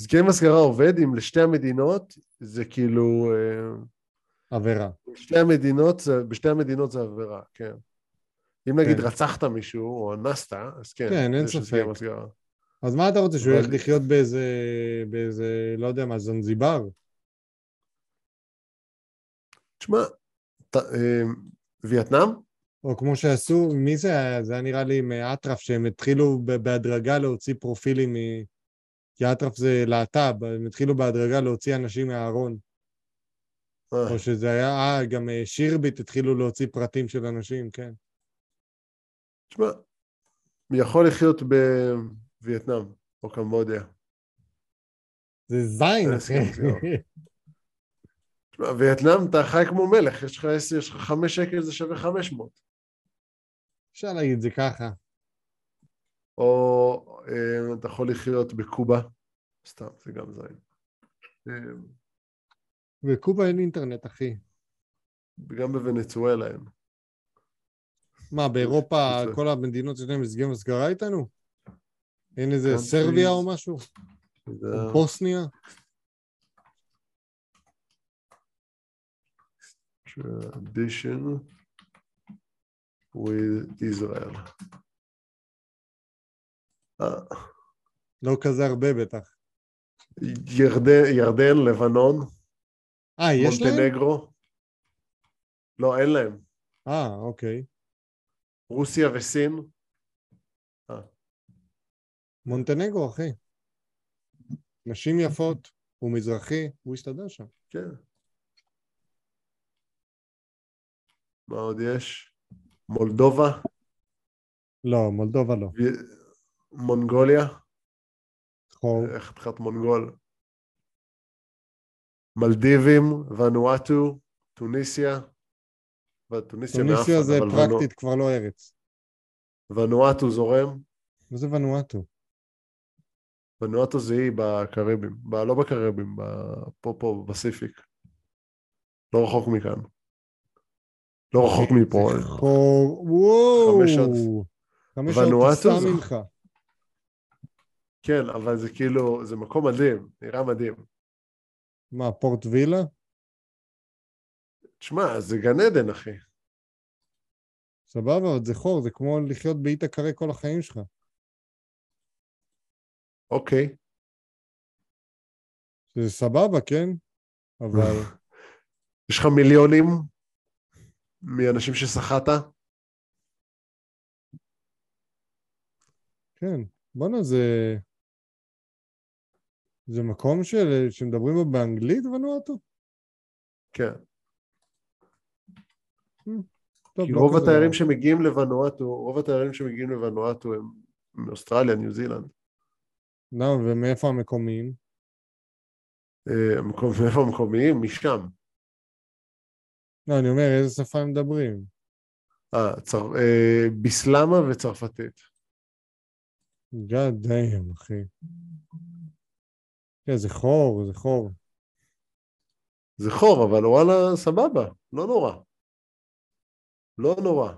הסכם הסגרה עובד אם לשתי המדינות זה כאילו... אה, עבירה. בשתי המדינות, בשתי המדינות זה עבירה, כן. אם נגיד כן. רצחת מישהו או אנסת, אז כן, כן, אין ספק. אז מה אתה רוצה, שהוא ילך לחיות באיזה, באיזה, לא יודע מה, זנזיבר? תשמע, ת- אה, וייטנאם? או כמו שעשו, מי זה היה? זה היה נראה לי מאטרף, שהם התחילו בהדרגה להוציא פרופילים מ... כי אטרף זה להט"ב, הם התחילו בהדרגה להוציא אנשים מהארון. אה, או שזה היה, אה, גם אה, שירביט התחילו להוציא פרטים של אנשים, כן. תשמע, יכול לחיות בווייטנאם או קמבודיה. זה זין, סגרה. תשמע, וייטנאם אתה חי כמו מלך, יש לך עשר, יש לך חמש שקל, זה שווה חמש מאות. אפשר להגיד את זה ככה. או אה, אתה יכול לחיות בקובה, סתם, זה גם זין. אה, בקובה אין אינטרנט, אחי. גם בוונצואלה אין. מה, באירופה כל המדינות יש להם הסכם הסגרה איתנו? אין איזה Countries. סרביה או משהו? או בוסניה? tradition with Israel. אה, לא כזה הרבה בטח. ירדן, ירדן, לבנון, אה, יש להם? מונטנגרו. לא, אין להם. אה, אוקיי. רוסיה וסין. מונטנגרו, אחי. נשים יפות, הוא מזרחי, הוא הסתדר שם. כן. מה עוד יש? מולדובה, לא, מולדובה לא. מונגוליה, חור. איך חתיכת מונגול. מלדיבים, ונואטו, טוניסיה. טוניסיה מאפן, זה פרקטית כבר לא ארץ. ונו- ונואטו זורם. מה זה ונואטו? ונואטו זה אי בקריבים, ב, לא בקריבים, ב- פה פה בפסיפיק. לא רחוק מכאן. לא רחוק מפה. חור, וואו. חמש שעות. חמש שעות ונואטו טיסה זה- ממך. כן, אבל זה כאילו, זה מקום מדהים, נראה מדהים. מה, פורט וילה? תשמע, זה גן עדן, אחי. סבבה, זה חור, זה כמו לחיות באי קרה כל החיים שלך. אוקיי. זה סבבה, כן? אבל יש לך מיליונים מאנשים שסחטת? כן, בואנה, זה... זה מקום של... שמדברים בו באנגלית, ונואטו? כן. כי לא רוב התיירים. שמגיעים לוונואטו, רוב התיירים שמגיעים לוונואטו הם מאוסטרליה, ניו זילנד. לא, ומאיפה המקומיים? אה, מאיפה המקומיים? משם. לא, אני אומר, איזה שפה הם מדברים? אה, צר- אה, ביסלמה וצרפתית. God damn, אחי. כן, זה חור, זה חור. זה חור, אבל וואלה, סבבה, לא נורא. לא נורא.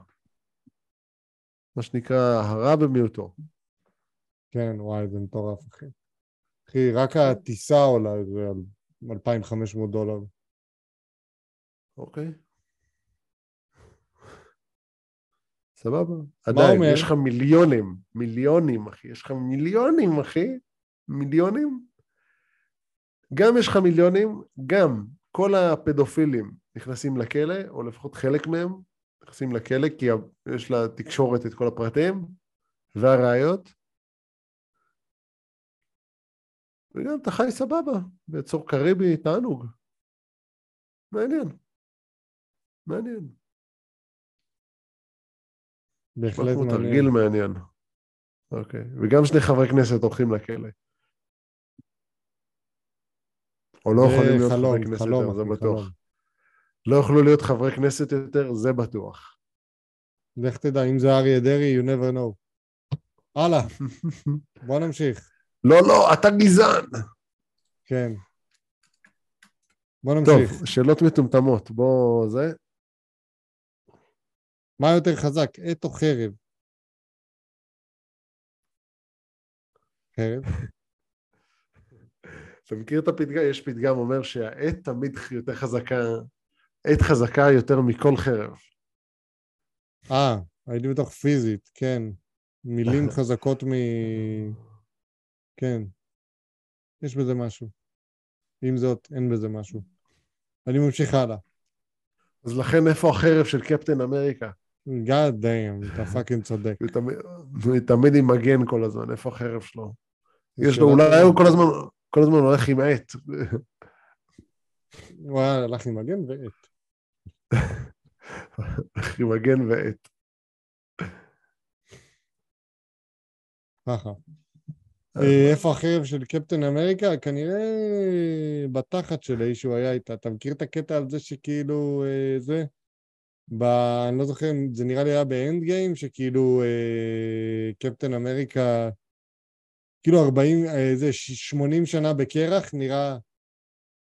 מה שנקרא, הרע במיעוטו. כן, וואי, זה מטורף, אחי. אחי, רק הטיסה עולה איזה על 2,500 דולר. אוקיי. סבבה. עדיין, אומר? יש לך מיליונים, מיליונים, אחי. יש לך מיליונים, אחי. מיליונים. גם יש לך מיליונים, גם כל הפדופילים נכנסים לכלא, או לפחות חלק מהם נכנסים לכלא, כי יש לתקשורת את כל הפרטים והראיות. וגם אתה חי סבבה, באצור קריבי, תענוג. מעניין. מעניין. בהחלט מעניין. תרגיל מעניין. אוקיי. וגם שני חברי כנסת הולכים לכלא. או לא זה יכולים להיות חברי כנסת זה בטוח. לא יוכלו להיות חברי כנסת יותר, זה בטוח. לך תדע, אם זה אריה דרעי, you never know. הלאה, בוא נמשיך. לא, לא, אתה גזען. כן. בוא טוב, נמשיך. שאלות מטומטמות. בוא, זה. מה יותר חזק, עט או חרב? חרב. אתה מכיר את הפתגם? יש פתגם אומר שהעט תמיד יותר חזקה, עט חזקה יותר מכל חרב. אה, הייתי בטוח פיזית, כן. מילים חזקות מ... כן. יש בזה משהו. עם זאת, אין בזה משהו. אני ממשיך הלאה. אז לכן איפה החרב של קפטן אמריקה? God damn, אתה פאקינג צודק. הוא תמיד, עם מגן כל הזמן, איפה החרב שלו? יש לו, אולי. הוא כל הזמן, כל הזמן הולך עם עט. הוא הלך עם מגן ועט. עם מגן ועט. ככה. אה, איפה החרב של קפטן אמריקה? כנראה בתחת של האיש שהוא היה איתה. אתה מכיר את הקטע על זה שכאילו אה, זה? ב... אני לא זוכר, זה נראה לי היה באנד גיים, שכאילו אה, קפטן אמריקה, כאילו 40, אה, זה ש- 80 שנה בקרח, נראה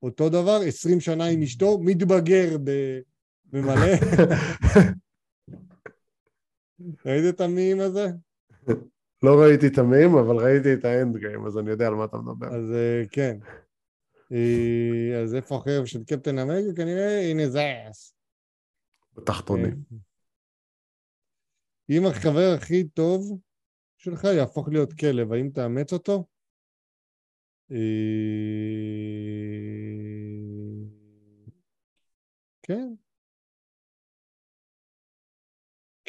אותו דבר, 20 שנה עם אשתו, מתבגר ב... במלא. ראית את המים הזה? לא ראיתי את המים, אבל ראיתי את האנד גיים, אז אני יודע על מה אתה מדבר. אז אה, כן. אה, אז איפה החרב של קפטן אמריקה? כנראה in his ass. בתחתונים. אה. אם החבר הכי טוב שלך יהפוך להיות כלב, האם תאמץ אותו? אה, כן.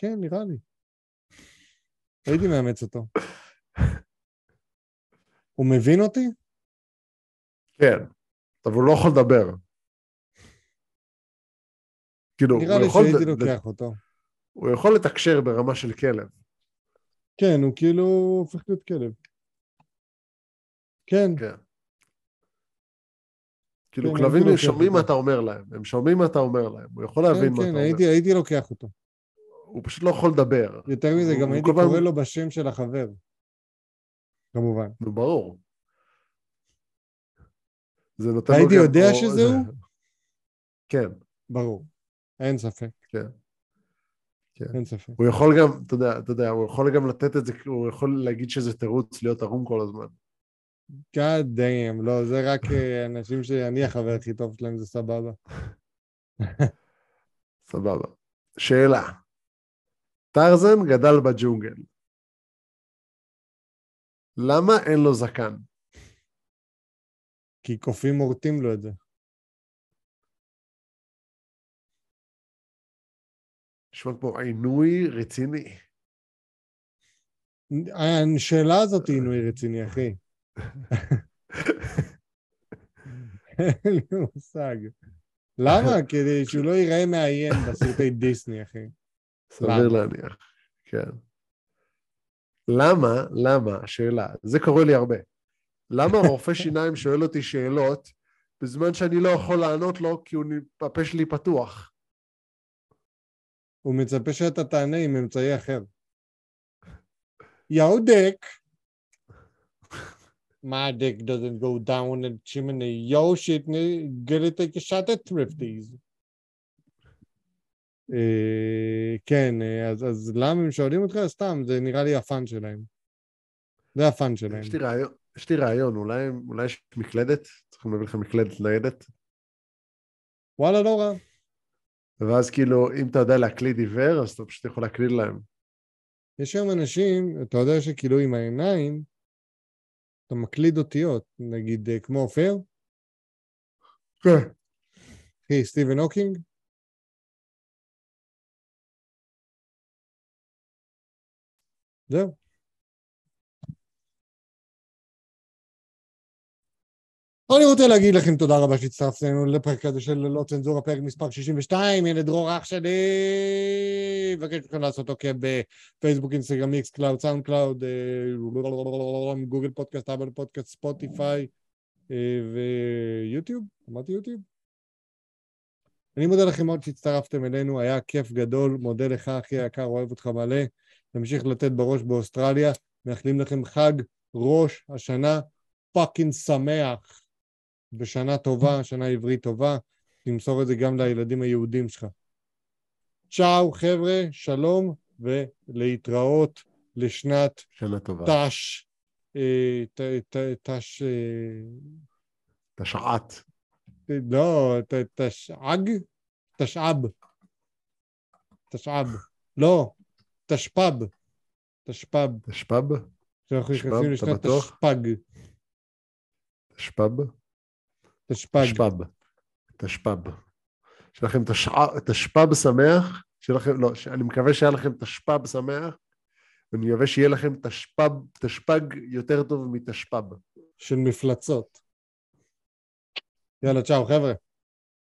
כן, נראה לי. הייתי מאמץ אותו. הוא מבין אותי? כן, אבל הוא לא יכול לדבר. כאילו, נראה לי שהייתי לוקח אותו. הוא יכול לתקשר ברמה של כלב. כן, הוא כאילו הופך להיות כלב. כן, כן. כאילו, כן, כלבים הם שומעים מה. אתה אומר להם, הם שומעים מה אתה אומר להם, הוא יכול כן, להבין מה כן, אתה אומר. הייתי, הייתי לוקח אותו. הוא פשוט לא יכול לדבר. יותר מזה, גם הייתי קורא לו בשם של החבר. כמובן. נו, ברור. זה נותן לו הייתי יודע שזה הוא? כן, ברור. אין ספק. כן. כן. אין ספק. הוא יכול גם, אתה יודע, אתה יודע, הוא יכול גם לתת את זה, הוא יכול להגיד שזה תירוץ להיות ערום כל הזמן. God damn, לא, זה רק אה, אנשים שאני החבר הכי טוב שלהם, זה סבבה. סבבה. שאלה. טרזן גדל בג'ונגל. למה אין לו זקן? כי קופים מורטים לו את זה. נשמע כמו עינוי רציני. השאלה הזאת היא עינוי רציני, אחי. אין לי מושג. למה? כדי שהוא לא ייראה מעיין בסרטי דיסני, אחי. סביר? להניח, כן. למה, למה, שאלה, זה קורה לי הרבה. למה רופא שיניים שואל אותי שאלות בזמן שאני לא יכול לענות לו כי הוא, הפה שלי פתוח? הוא מצפה שאתה תענה עם אמצעי אחר. יאו דק. My dick doesn't go down the chimney. Yo shit, gotta take a shot at thrifties. אה, כן, אה, אז, אז למה הם שואלים אותך? סתם, זה נראה לי הפאן שלהם. זה הפאן שלהם. יש לי רעיון, יש לי רעיון, אולי, אולי יש מקלדת? צריכים להביא לך מקלדת ניידת? וואלה, לא רע. ואז כאילו, אם אתה יודע להקליד עיוור, אז אתה פשוט יכול להקליד להם. יש היום אנשים, אתה יודע שכאילו עם העיניים, אתה מקליד אותיות, נגיד אה, כמו אופר, כן. אחי, סטיבן הוקינג, זהו. אני רוצה להגיד לכם תודה רבה שהצטרפתם לפרק הזה של ללא צנזורה, פרק מספר 62, הנה דרור אח שלי, מבקש מכם לעשות אוקיי בפייסבוק, אינסטגרם, Mixcloud, SoundCloud, אה, Google Podcast, Apple Podcast, ספוטיפיי אה, ויוטיוב, אמרתי יוטיוב? אני מודה לכם מאוד שהצטרפתם אלינו, היה כיף גדול, מודה לך אחי היקר, אוהב אותך מלא, תמשיך לתת בראש באוסטרליה, מאחלים לכם חג ראש השנה fucking שמח. ושנה טובה, שנה עברית טובה, תמסור את זה גם לילדים היהודים שלך. צ'או, חבר'ה, שלום, ולהתראות לשנת שנה טובה. תש אה, ת- ת- תש... אה, תשע"ט. לא, ת- תשע"ג? תשע"ב. תשע"ב. לא, תשפ"ב. תשפ"ב. תשפ"ב? שאנחנו תשפ"ב, נכנסים לשנת? תשפ"ג. תשפ"ב? תשפ"ג. תשפ"ב. תשפ"ב. שיהיה לכם תשע- תשפ"ב שמח, שיהיה לכם, לא, אני מקווה שהיה לכם תשפ"ב שמח, ואני מקווה שיהיה לכם תשפ"ב, תשפ"ג יותר טוב מתשפ"ב. של מפלצות. יאללה, צ'או, חבר'ה.